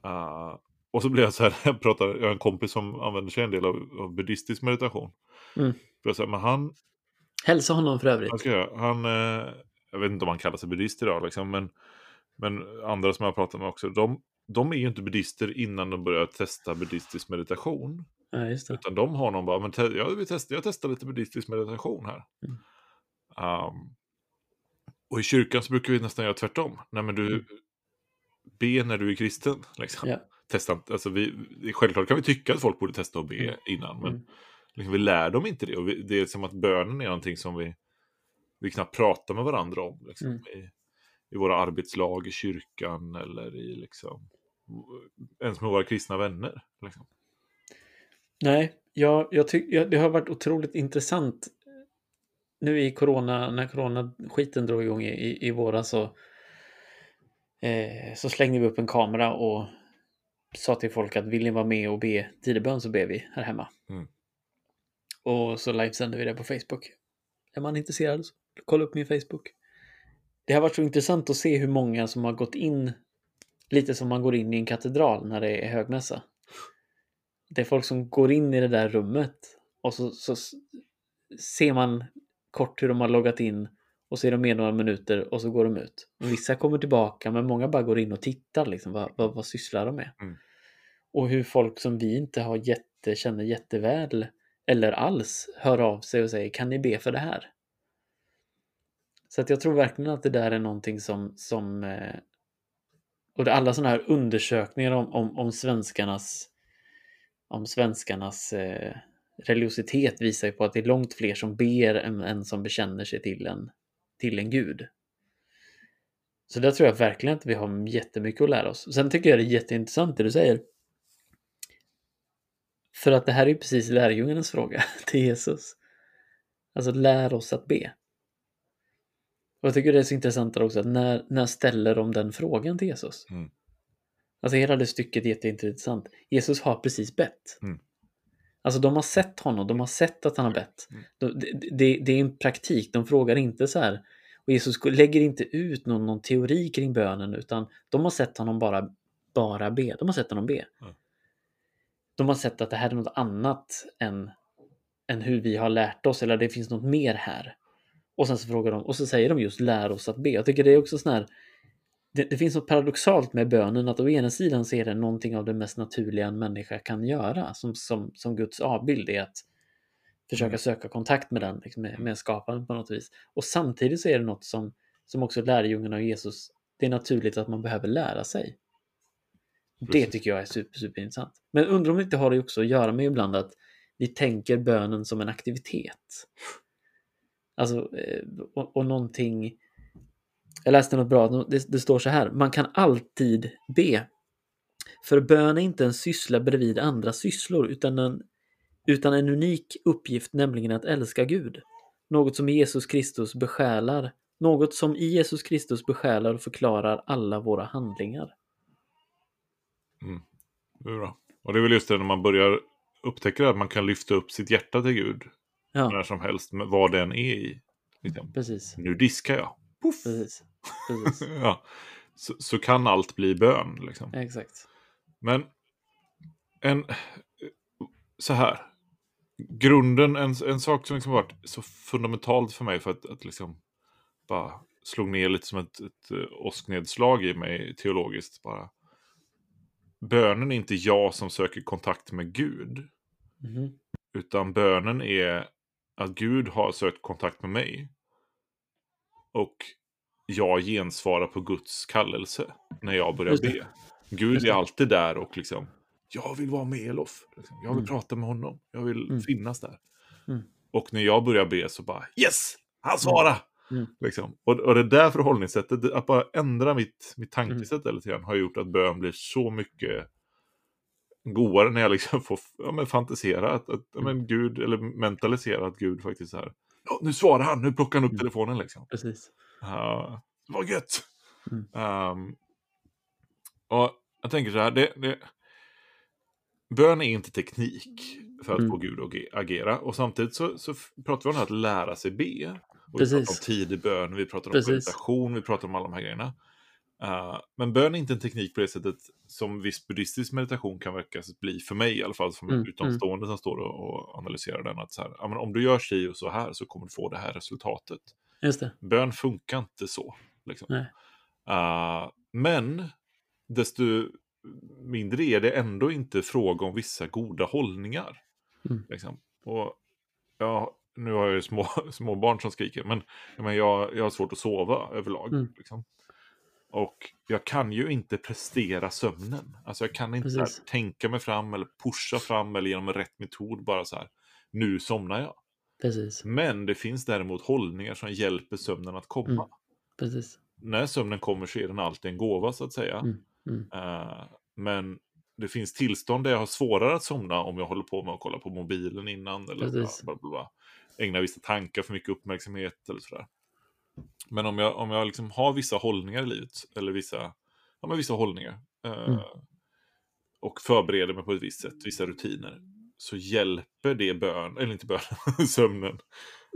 Ah, och så blir jag så här, jag, pratar, jag har en kompis som använder sig en del av, av buddhistisk meditation. Mm. För jag säger, men han, hälsa honom för övrigt. han, han eh, jag vet inte om han kallar sig buddhist idag, liksom, men, men andra som jag har pratat med också, de, de är ju inte buddhister innan de börjar testa buddhistisk meditation. Ja. Utan de har någon bara, men te- jag, vill testa, jag testar lite buddhistisk meditation här. Mm. Um, och i kyrkan så brukar vi nästan göra tvärtom. Nej men du, be när du är kristen. Liksom. Ja. Testa, alltså vi, självklart kan vi tycka att folk borde testa att be Mm. innan, men Mm. liksom, vi lär dem inte det. Och vi, det är som att bönen är någonting som vi vi knappt pratar med varandra om. Liksom, Mm. i, I våra arbetslag, i kyrkan eller i liksom, ens med våra kristna vänner. Liksom. Nej, jag, jag tycker det har varit otroligt intressant. Nu i corona, när corona-skiten drog igång i, i, i våras så, eh, så slängde vi upp en kamera och sa till folk att vill ni vara med och be tidebön så ber vi här hemma. Mm. Och så livesände vi det på Facebook. Är man intresserad så kolla upp min Facebook. Det har varit så intressant att se hur många som har gått in lite som man går in i en katedral när det är högmässa. Det är folk som går in i det där rummet och så, så ser man kort hur de har loggat in och så är de med några minuter och så går de ut. Och vissa kommer tillbaka men många bara går in och tittar liksom. Vad, vad, vad sysslar de med? Mm. Och hur folk som vi inte har jätte, känner jätteväl eller alls hör av sig och säger kan ni be för det här? Så att jag tror verkligen att det där är någonting som, som eh, och det, alla sådana här undersökningar om, om, om svenskarnas om svenskarnas eh, religiositet visar ju på att det är långt fler som ber än, än som bekänner sig till en, till en gud. Så där tror jag verkligen att vi har jättemycket att lära oss. Sen tycker jag det är jätteintressant det du säger. För att det här är ju precis lärjungarnas fråga till Jesus. Alltså lär oss att be. Och jag tycker det är så intressant också att när, när ställer de den frågan till Jesus? Mm. Alltså hela det stycket är jätteintressant. Jesus har precis bett. Mm. Alltså de har sett honom, de har sett att han har bett. Mm. De- Det, det, det är en praktik, de frågar inte så här. Och Jesus lägger inte ut någon, någon teori kring bönen utan de har sett honom bara, bara be. De har sett honom be. Mm. De har sett att det här är något annat än, än hur vi har lärt oss eller det finns något mer här. Och sen så frågar de och så säger de just lär oss att be. Jag tycker det är också sån här det, det finns något paradoxalt med bönen att å ena sidan så är det någonting av det mest naturliga en människa kan göra som, som, som Guds avbild är att försöka Mm. söka kontakt med den, liksom med, med skaparen på något vis. Och samtidigt så är det något som, som också lärjungarna och Jesus, det är naturligt att man behöver lära sig. Det Precis. tycker jag är super, superintressant. Men undrar om det inte har det också att göra med ibland att vi tänker bönen som en aktivitet. Alltså, eh, och, och någonting... Jag läste något bra, det, det står så här. Man kan alltid be. För bön är inte en syssla bredvid andra sysslor utan en, utan en unik uppgift, nämligen att älska Gud. Något som Jesus Kristus besjälar. Något som i Jesus Kristus besjälar och förklarar alla våra handlingar. Det är bra. Och det är väl just det när man börjar upptäcka att man kan lyfta upp sitt hjärta till Gud Ja, när som helst, vad den är i. Liksom. precis. Nu diskar jag. Puff! Precis. precis. ja. så, så kan allt bli bön. Liksom. Exakt. Men en, så här. Grunden, en, en sak som liksom varit så fundamentalt för mig för att, att liksom bara slog ner lite som ett, ett eh, åsknedslag i mig teologiskt bara. Bönen är inte jag som söker kontakt med Gud. Mhm. Utan bönen är att Gud har sökt kontakt med mig. Och jag gensvarar på Guds kallelse när jag börjar be. Gud är alltid där och liksom, jag vill vara med Elof. Liksom. Jag vill Mm. prata med honom. Jag vill Mm. finnas där. Mm. Och när jag börjar be så bara, yes! Han svarade! Mm. Liksom. Och, och det där förhållningssättet, att bara ändra mitt, mitt Mm. tankesätt mm. lite grann, har gjort att bön blir så mycket godare när jag liksom får ja, men fantisera att, att ja, Mm. men Gud, eller mentalisera att Gud faktiskt är ja, nu svarar han, nu plockar han upp Mm. telefonen liksom. Precis. Uh, vad gött! Mm. Ehm, och jag tänker så här, det, det, bön är inte teknik för att Mm. få Gud att ge- agera. Och samtidigt så, så pratar vi om att lära sig be. Och vi Precis. pratar om tidig bön, vi pratar om Precis. meditation, vi pratar om alla de här grejerna. Eh, men bön är inte en teknik på det sättet som viss buddhistisk meditation kan verka bli för mig i alla fall som en Mm, utomstående som står och, och analyserar den. Att så här, ja, men om du gör si och så här så kommer du få det här resultatet. Just det. Bön funkar inte så. Liksom. Uh, men desto mindre är det ändå inte fråga om vissa goda hållningar. Mm. Liksom. Och, ja, nu har jag ju små, små barn som skriker, men, men jag, jag har svårt att sova överlag. Mm. Liksom. Och jag kan ju inte prestera sömnen. Alltså jag kan inte här, tänka mig fram eller pusha fram eller genom en rätt metod bara så här, nu somnar jag. Precis. Men det finns däremot hållningar som hjälper sömnen att komma. Mm. Precis. När sömnen kommer så är den alltid en gåva så att säga. Mm. Mm. Eh, men det finns tillstånd där jag har svårare att somna om jag håller på med att kolla på mobilen innan. Eller bla, bla, bla, bla. Ägna vissa tankar för mycket uppmärksamhet eller sådär. Men om jag, om jag liksom har vissa hållningar i livet, eller vissa, ja, men vissa hållningar, Mm. och förbereder mig på ett visst sätt, vissa rutiner, så hjälper det bön, eller inte bön, sömnen,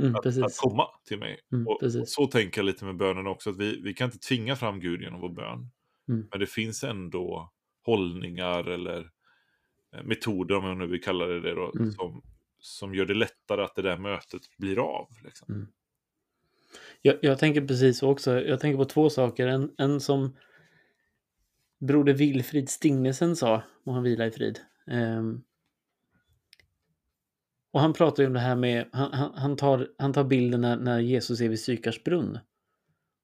Mm. att, att komma till mig. Mm. Och, och så tänker jag lite med bönen också, att vi, vi kan inte tvinga fram Gud genom vår bön. Mm. Men det finns ändå hållningar eller eh, metoder, om jag nu vill kalla det det, då, Mm. som, som gör det lättare att det där mötet blir av. Liksom. Jag, jag tänker precis så också. Jag tänker på två saker. En, en som Broder Wilfrid Stingnesen sa, må han vila i frid. Ehm, och han pratar ju om det här med, han, han, han, tar, han tar bilden när, när Jesus är vid Sykars brunn.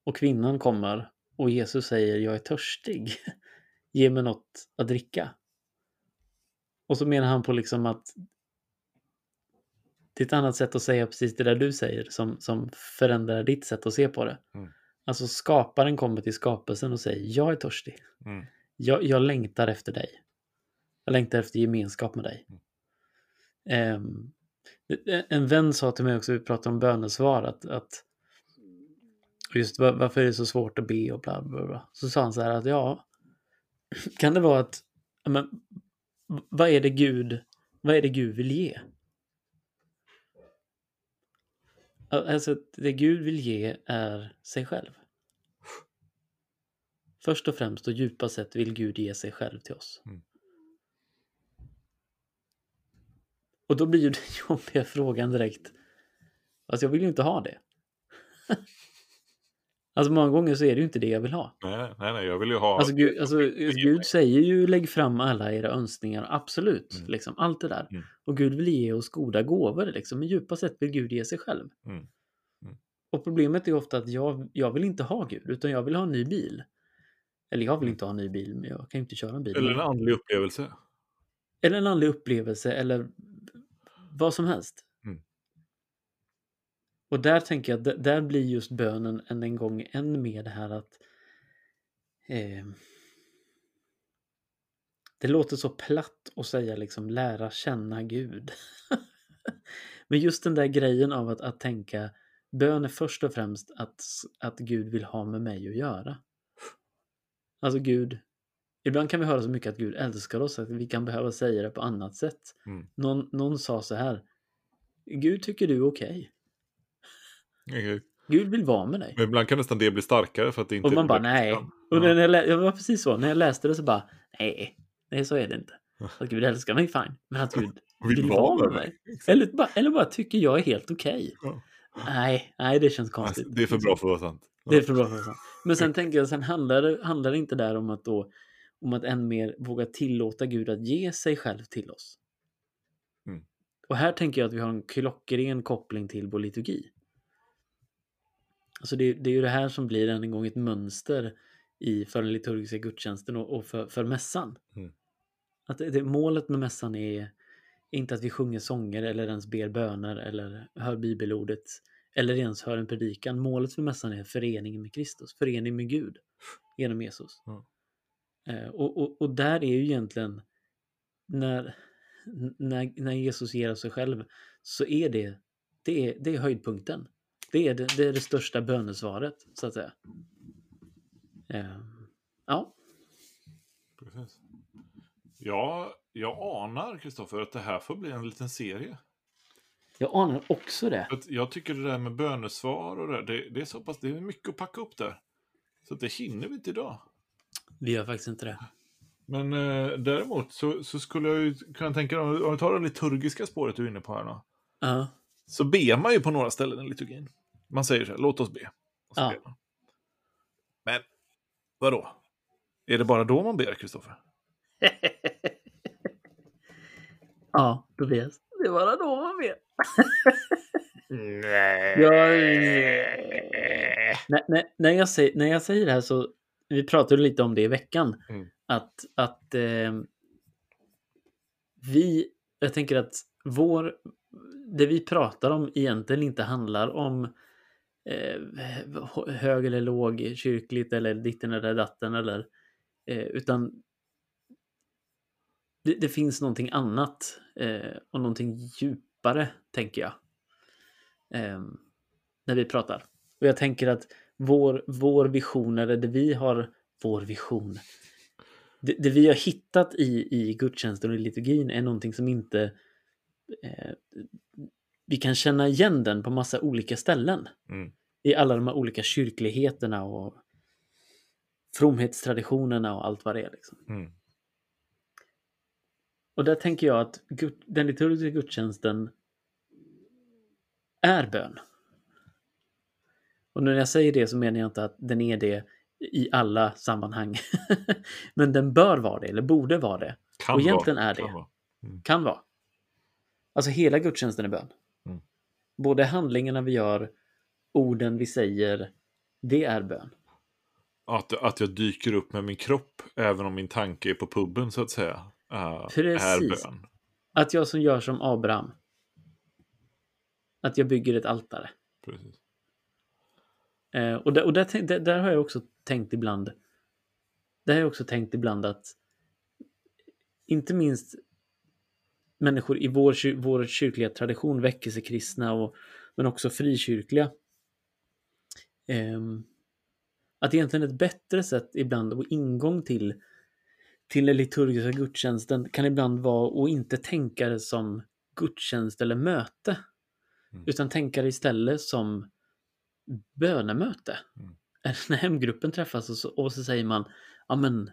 Och kvinnan kommer och Jesus säger jag är törstig. Ge mig något att dricka. Och så menar han på liksom att det är ett annat sätt att säga precis det där du säger som, som förändrar ditt sätt att se på det. Mm. Alltså skaparen kommer till skapelsen och säger jag är törstig. Mm. Jag, jag längtar efter dig. Jag längtar efter gemenskap med dig. Ehm, Eh, eh, en vän sa till mig också, vi pratade om bönesvar, att, att just varför är det så svårt att be och bla bla bla. Så sa han så här att ja, kan det vara att, men, vad är det Gud, vad är det Gud vill ge? Alltså, det Gud vill ge är sig själv. Först och främst och djupast sett vill Gud ge sig själv till oss. Mm. Och då blir ju den jobbiga frågan direkt. Alltså jag vill ju inte ha det. alltså många gånger så är det ju inte det jag vill ha. Nej, nej, nej, jag vill ju ha... Alltså, Gud, alltså Ge Gud säger ju lägg fram alla era önskningar, absolut. Mm. Liksom, allt det där. Mm. Och Gud vill ge oss goda gåvor. Liksom. Men djupast sett vill Gud ge sig själv. Mm. Mm. Och problemet är ofta att jag, jag vill inte ha Gud, utan jag vill ha en ny bil. Eller jag vill inte ha en ny bil, men jag kan ju inte köra en bil. Eller en andlig upplevelse. eller en andlig upplevelse eller vad som helst. Mm. Och där tänker jag, där blir just bönen än en gång än mer det här att eh, det låter så platt att säga liksom lära känna Gud. Men just den där grejen av att, att tänka bön är först och främst att, att Gud vill ha med mig att göra. Alltså Gud, ibland kan vi höra så mycket att Gud älskar oss att vi kan behöva säga det på annat sätt. Mm. Någon, någon sa så här, Gud tycker du är okej. Okej. Gud vill vara med dig. Men ibland kan nästan det bli starkare för att det inte... Och man bara nej. Ja. Och när jag, jag var precis så, när jag läste det så bara nej, nej så är det inte. Ja. Att Gud älskar mig, fine. Men att Gud Vill vill vara med med mig. Eller bara, eller bara tycker jag är helt okej. Ja. Nej, nej det känns konstigt. Alltså, det är för bra för att vara sant. Det är för bra för att vara sant. Men sen tänker jag, sen handlar det, handlar det inte där om att då om att än mer våga tillåta Gud att ge sig själv till oss. Mm. Och här tänker jag att vi har en klockren koppling till vår liturgi. Alltså det, det är ju det här som blir än en gång ett mönster i för den liturgiska gudstjänsten och, och för, för mässan. Mm. Att det, det, målet med mässan är inte att vi sjunger sånger eller ens ber böner eller hör bibelordet eller ens hör en predikan. Målet för mässan är föreningen med Kristus, förening med Gud genom Jesus. Ja. Eh, och, och, och där är ju egentligen när, när, när Jesus ger av sig själv så är det, det är, det är höjdpunkten. Det är det, det är det största bönesvaret så att säga. Eh, ja, Precis. Ja, jag anar, Kristoffer, att det här får bli en liten serie. jag anar också det. Jag tycker det där med bönesvar och det, det, det är så pass, det är mycket att packa upp där. Så att det hinner vi inte idag. Vi gör faktiskt inte det. Men eh, däremot så, så skulle jag ju kunna tänka, om om vi tar det liturgiska spåret du är inne på här nu. Ja, Så ber man ju på några ställen i liturgin. Man säger så här, låt oss be. Och så Ja. ber man. Men, vadå? Är det bara då man ber, Kristoffer? ja Tobias. Det var då man vet. Nej. Jag, när, när, när, jag säger, när jag säger det här så, vi pratade lite om det i veckan, Mm. att, att eh, vi, jag tänker att vår det vi pratar om egentligen inte handlar om eh, hög eller låg kyrkligt eller ditten eller datten eller eh, utan det, det, finns någonting annat eh, och någonting djupare tänker jag. Eh, när vi pratar. Och jag tänker att vår, vår vision eller det vi har, vår vision, det, det vi har hittat i, i gudstjänsten och i liturgin är någonting som inte eh, vi kan känna igen den på massa olika ställen. Mm. I alla de här olika kyrkligheterna och fromhetstraditionerna och allt vad det är. Liksom. Mm. Och där tänker jag att den liturgiska gudstjänsten är bön. Och när jag säger det så menar jag inte att den är det i alla sammanhang. Men den bör vara det, eller borde vara det. Kan och egentligen vara. är det. Kan vara. Mm. Kan vara. Alltså hela gudstjänsten är bön. Mm. Både handlingarna vi gör, orden vi säger, det är bön. Att, att jag dyker upp med min kropp, även om min tanke är på puben så att säga, uh, Precis. är bön. Att jag som gör som Abraham. Att jag bygger ett altare. Precis. Eh, och där, och där, där, där har jag också tänkt ibland. Där har jag också tänkt ibland att inte minst människor i vår, vår kyrkliga tradition, väckelsekristna och men också frikyrkliga. ehm, att egentligen ett bättre sätt ibland och ingång till till den liturgiska gudstjänsten kan ibland vara att inte tänka det som gudstjänst eller möte. Mm. Utan tänka det istället som bönemöte. Mm. När hemgruppen träffas och så, och så säger man ja men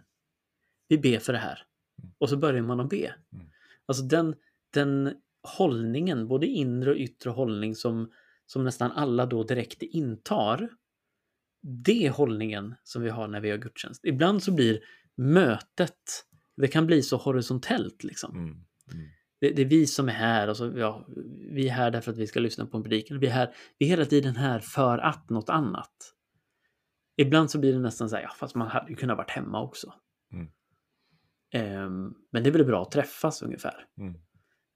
vi ber för det här. Mm. Och så börjar man att be. Mm. Alltså den, den hållningen, både inre och yttre hållning som, som nästan alla då direkt intar. Det är hållningen som vi har när vi har gudstjänst. Ibland så blir mötet, det kan bli så horisontellt liksom. Mm. Det, det är vi som är här och så, ja, vi är här därför att vi ska lyssna på en predikan. Vi är, här, vi är hela tiden här för att något annat. Ibland så blir det nästan så här, ja, fast man hade ju kunnat varit hemma också. Mm. Ehm, men det är väl bra att träffas ungefär. Mm.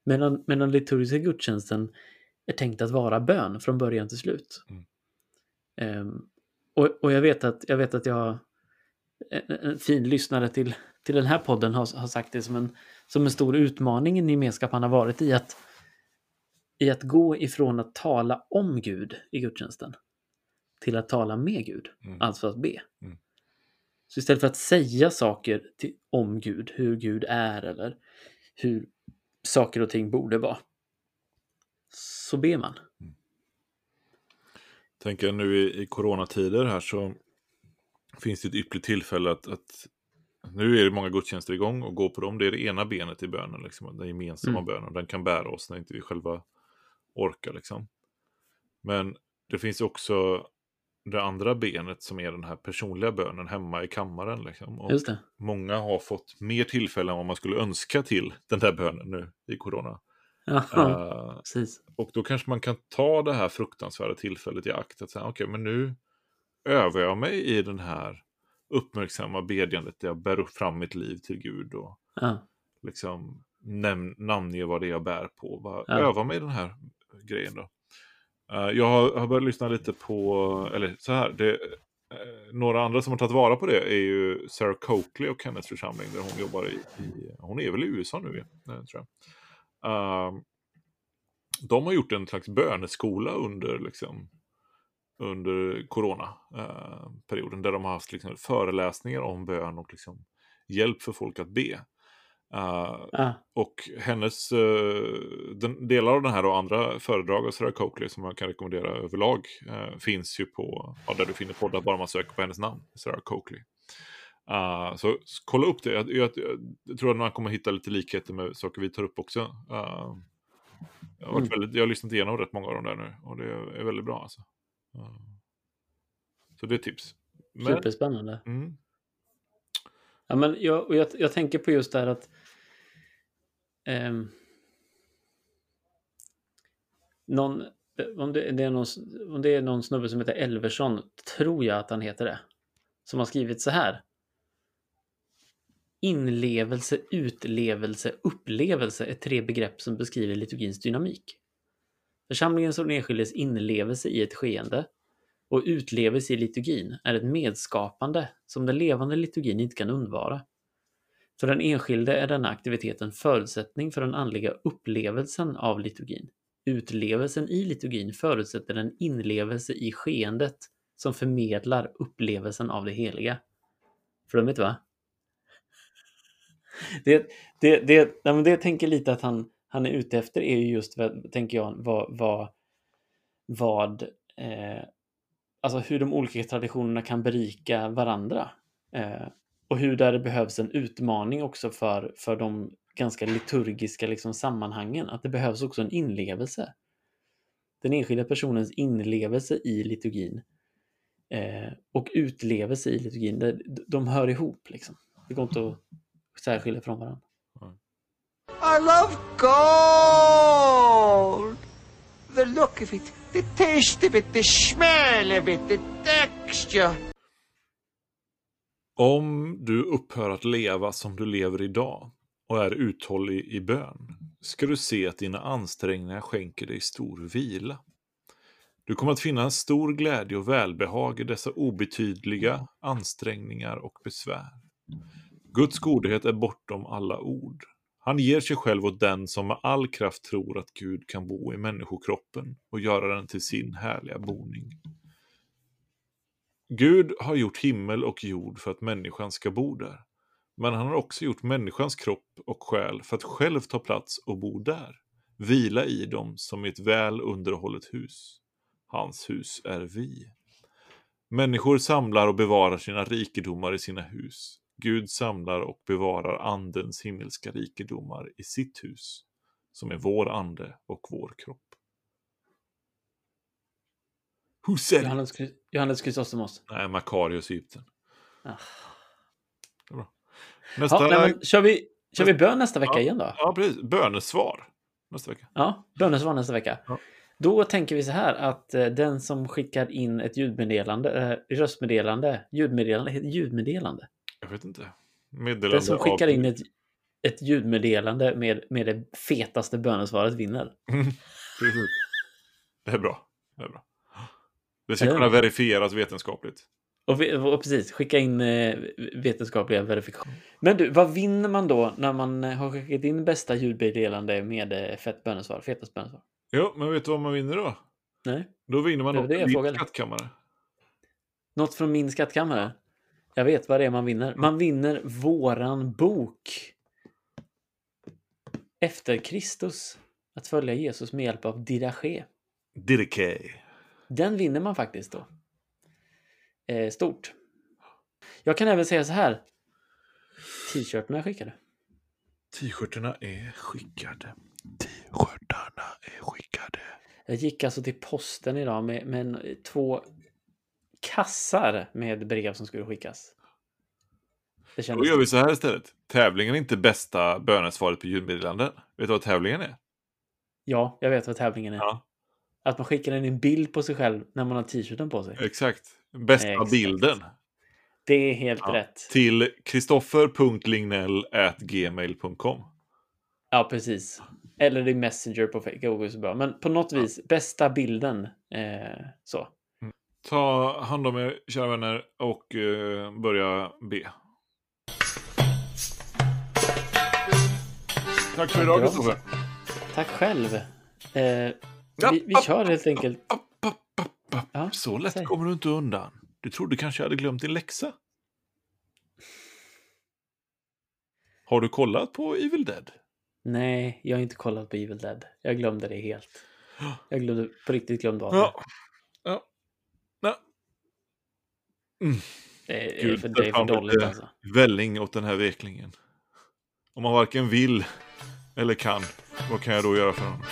Medan, medan liturgiska gudstjänsten är tänkt att vara bön från början till slut. Mm. Ehm, och, och jag vet att jag vet att jag en, en fin lyssnare till, till den här podden har, har sagt det som en, som en stor utmaning i gemenskap han har varit i att i att gå ifrån att tala om Gud i gudstjänsten till att tala med Gud, Mm. alltså att be. Mm. Så istället för att säga saker till, om Gud, hur Gud är eller hur saker och ting borde vara, så ber man. Tänker nu i, i coronatider här så finns det ett ypperligt tillfälle att, att nu är det många gudstjänster igång och gå på dem. Det är det ena benet i bönen, liksom, den gemensamma Mm. bönen. Den kan bära oss när inte vi själva orkar. Liksom. Men det finns också det andra benet som är den här personliga bönen hemma i kammaren. Liksom. Och många har fått mer tillfällen än vad man skulle önska till den där bönen nu i corona. Ja, Eh, precis. och då kanske man kan ta det här fruktansvärda tillfället i akt att säga okej, men nu övar jag mig i den här uppmärksamma bedjandet där jag bär upp fram mitt liv till Gud och Ja, liksom näm- namnger vad det är jag bär på. Bara Ja. Öva mig i den här grejen då. Eh, jag har, har börjat lyssna lite på, eller så här, det, eh, några andra som har tagit vara på det är ju Sarah Coakley och Kenneths församling där hon jobbar i, i hon är väl i USA nu, eh, tror jag. Ehm, de har gjort en slags böneskola under, liksom, under corona-perioden. där de har haft liksom, föreläsningar om bön och liksom, hjälp för folk att be. Eh, ja, och hennes, eh, den, delar av den här och andra föredrag av Sarah Coakley som man kan rekommendera överlag eh, finns ju på, ja, där du finner poddar bara man söker på hennes namn, Sarah Coakley. Uh, så kolla upp det, jag, jag, jag tror att man kommer hitta lite likheter med saker vi tar upp också. Uh, jag, har varit Mm. väldigt, jag har lyssnat igenom rätt många av dem där nu och det är väldigt bra alltså. Så det är tips. Men, superspännande. mm, Ja, men jag, och jag, jag tänker på just det här att ehm, någon, om, det, det är någon, om det är någon snubbe som heter Elversson, tror jag att han heter det, som har skrivit så här. Inlevelse, utlevelse, upplevelse är tre begrepp som beskriver liturgins dynamik. Församlingens och den enskildes inlevelse i ett skeende och utlevelse i liturgin är ett medskapande som den levande liturgin inte kan undvara. För den enskilde är denna aktivitet en förutsättning för den andliga upplevelsen av liturgin. Utlevelsen i liturgin förutsätter en inlevelse i skeendet som förmedlar upplevelsen av det heliga. Flummigt va? Det, det, det, nej, men det tänker lite att han, han är ute efter är ju just, tänker jag, vad, vad, vad eh, alltså hur de olika traditionerna kan berika varandra. Eh, och hur där det behövs en utmaning också för, för de ganska liturgiska liksom, sammanhangen. Att det behövs också en inlevelse. Den enskilda personens inlevelse i liturgin eh, och utlevelse i liturgin, de hör ihop. Liksom. Det går inte att särskilja från varandra. I love gold. The look of it, the taste of it, the smell of it, the texture. Om du upphör att leva som du lever idag och är uthållig i bön ska du se att dina ansträngningar skänker dig stor vila. Du kommer att finna en stor glädje och välbehag i dessa obetydliga ansträngningar och besvär. Guds godhet är bortom alla ord. Han ger sig själv åt den som med all kraft tror att Gud kan bo i människokroppen och göra den till sin härliga boning. Gud har gjort himmel och jord för att människan ska bo där. Men han har också gjort människans kropp och själ för att själv ta plats och bo där. Vila i dem som i ett väl underhållet hus. Hans hus är vi. Människor samlar och bevarar sina rikedomar i sina hus. Gud samlar och bevarar andens himmelska rikedomar i sitt hus, som är vår ande och vår kropp. Who said? Johannes, Johannes Chrysostomos. Nej, Makarios i Egypten. Ah. Bra. Nästa... Ja, nej, men, kör, vi, kör vi bön nästa vecka Ja. igen då? Ja, precis. Bönesvar nästa vecka. Ja, bönesvar nästa vecka. Ja. Då tänker vi så här att eh, den som skickar in ett ljudmeddelande, eh, röstmeddelande, ljudmeddelande, ljudmeddelande. Jag vet inte. Meddelande Den som skickar in ett, ett ljudmeddelande med, med det fetaste bönesvaret vinner. Det är bra. Det är bra. Det ska Ja. kunna verifieras vetenskapligt. Och, och precis, skicka in eh, vetenskapliga verifikationer. Men du, vad vinner man då när man eh, har skickat in bästa ljudmeddelande med eh, fett bönesvar, fetast bönesvar? Jo, men vet du vad man vinner då? Nej? Då vinner man något din frågade. skattkammare. Något från min skattkammare? Jag vet vad det är man vinner. Man vinner våran bok. Efter Kristus. Att följa Jesus med hjälp av Didache. Dirike. Den vinner man faktiskt då. Eh, stort. Jag kan även säga så här. T-shirtarna är skickade. T-shirtarna är skickade. T-shirtarna är skickade. Jag gick alltså till posten idag med, med en, två kassar med brev som skulle skickas. Det Då gör vi så här istället. Tävlingen är inte bästa bönesvaret på ljudmeddelanden. Vet du vad tävlingen är? Ja, jag vet vad tävlingen är. Ja. Att man skickar in en bild på sig själv när man har t-shirten på sig. Exakt. Bästa Exakt. bilden. Det är helt Ja. rätt. Till kristoffer.lignell.gmail.com Ja, precis. Eller det är Messenger på så bra. Men på något vis, bästa bilden. Eh, så. Ta hand om er, kära vänner, och eh, börja be. Tack för idag. Kristoffer. Tack själv. Eh, vi, vi kör helt enkelt. Ja, Så lätt säg. kommer du inte undan. Du trodde kanske jag hade glömt din läxa. Har du kollat på Evil Dead? Nej, jag har inte kollat på Evil Dead. Jag glömde det helt. Jag glömde på riktigt glömde av det. Ja. Nej. Mm. Det är, Gud, för, det är för fan dåligt alltså. Välling åt den här veklingen. Om man varken vill eller kan, vad kan jag då göra för honom?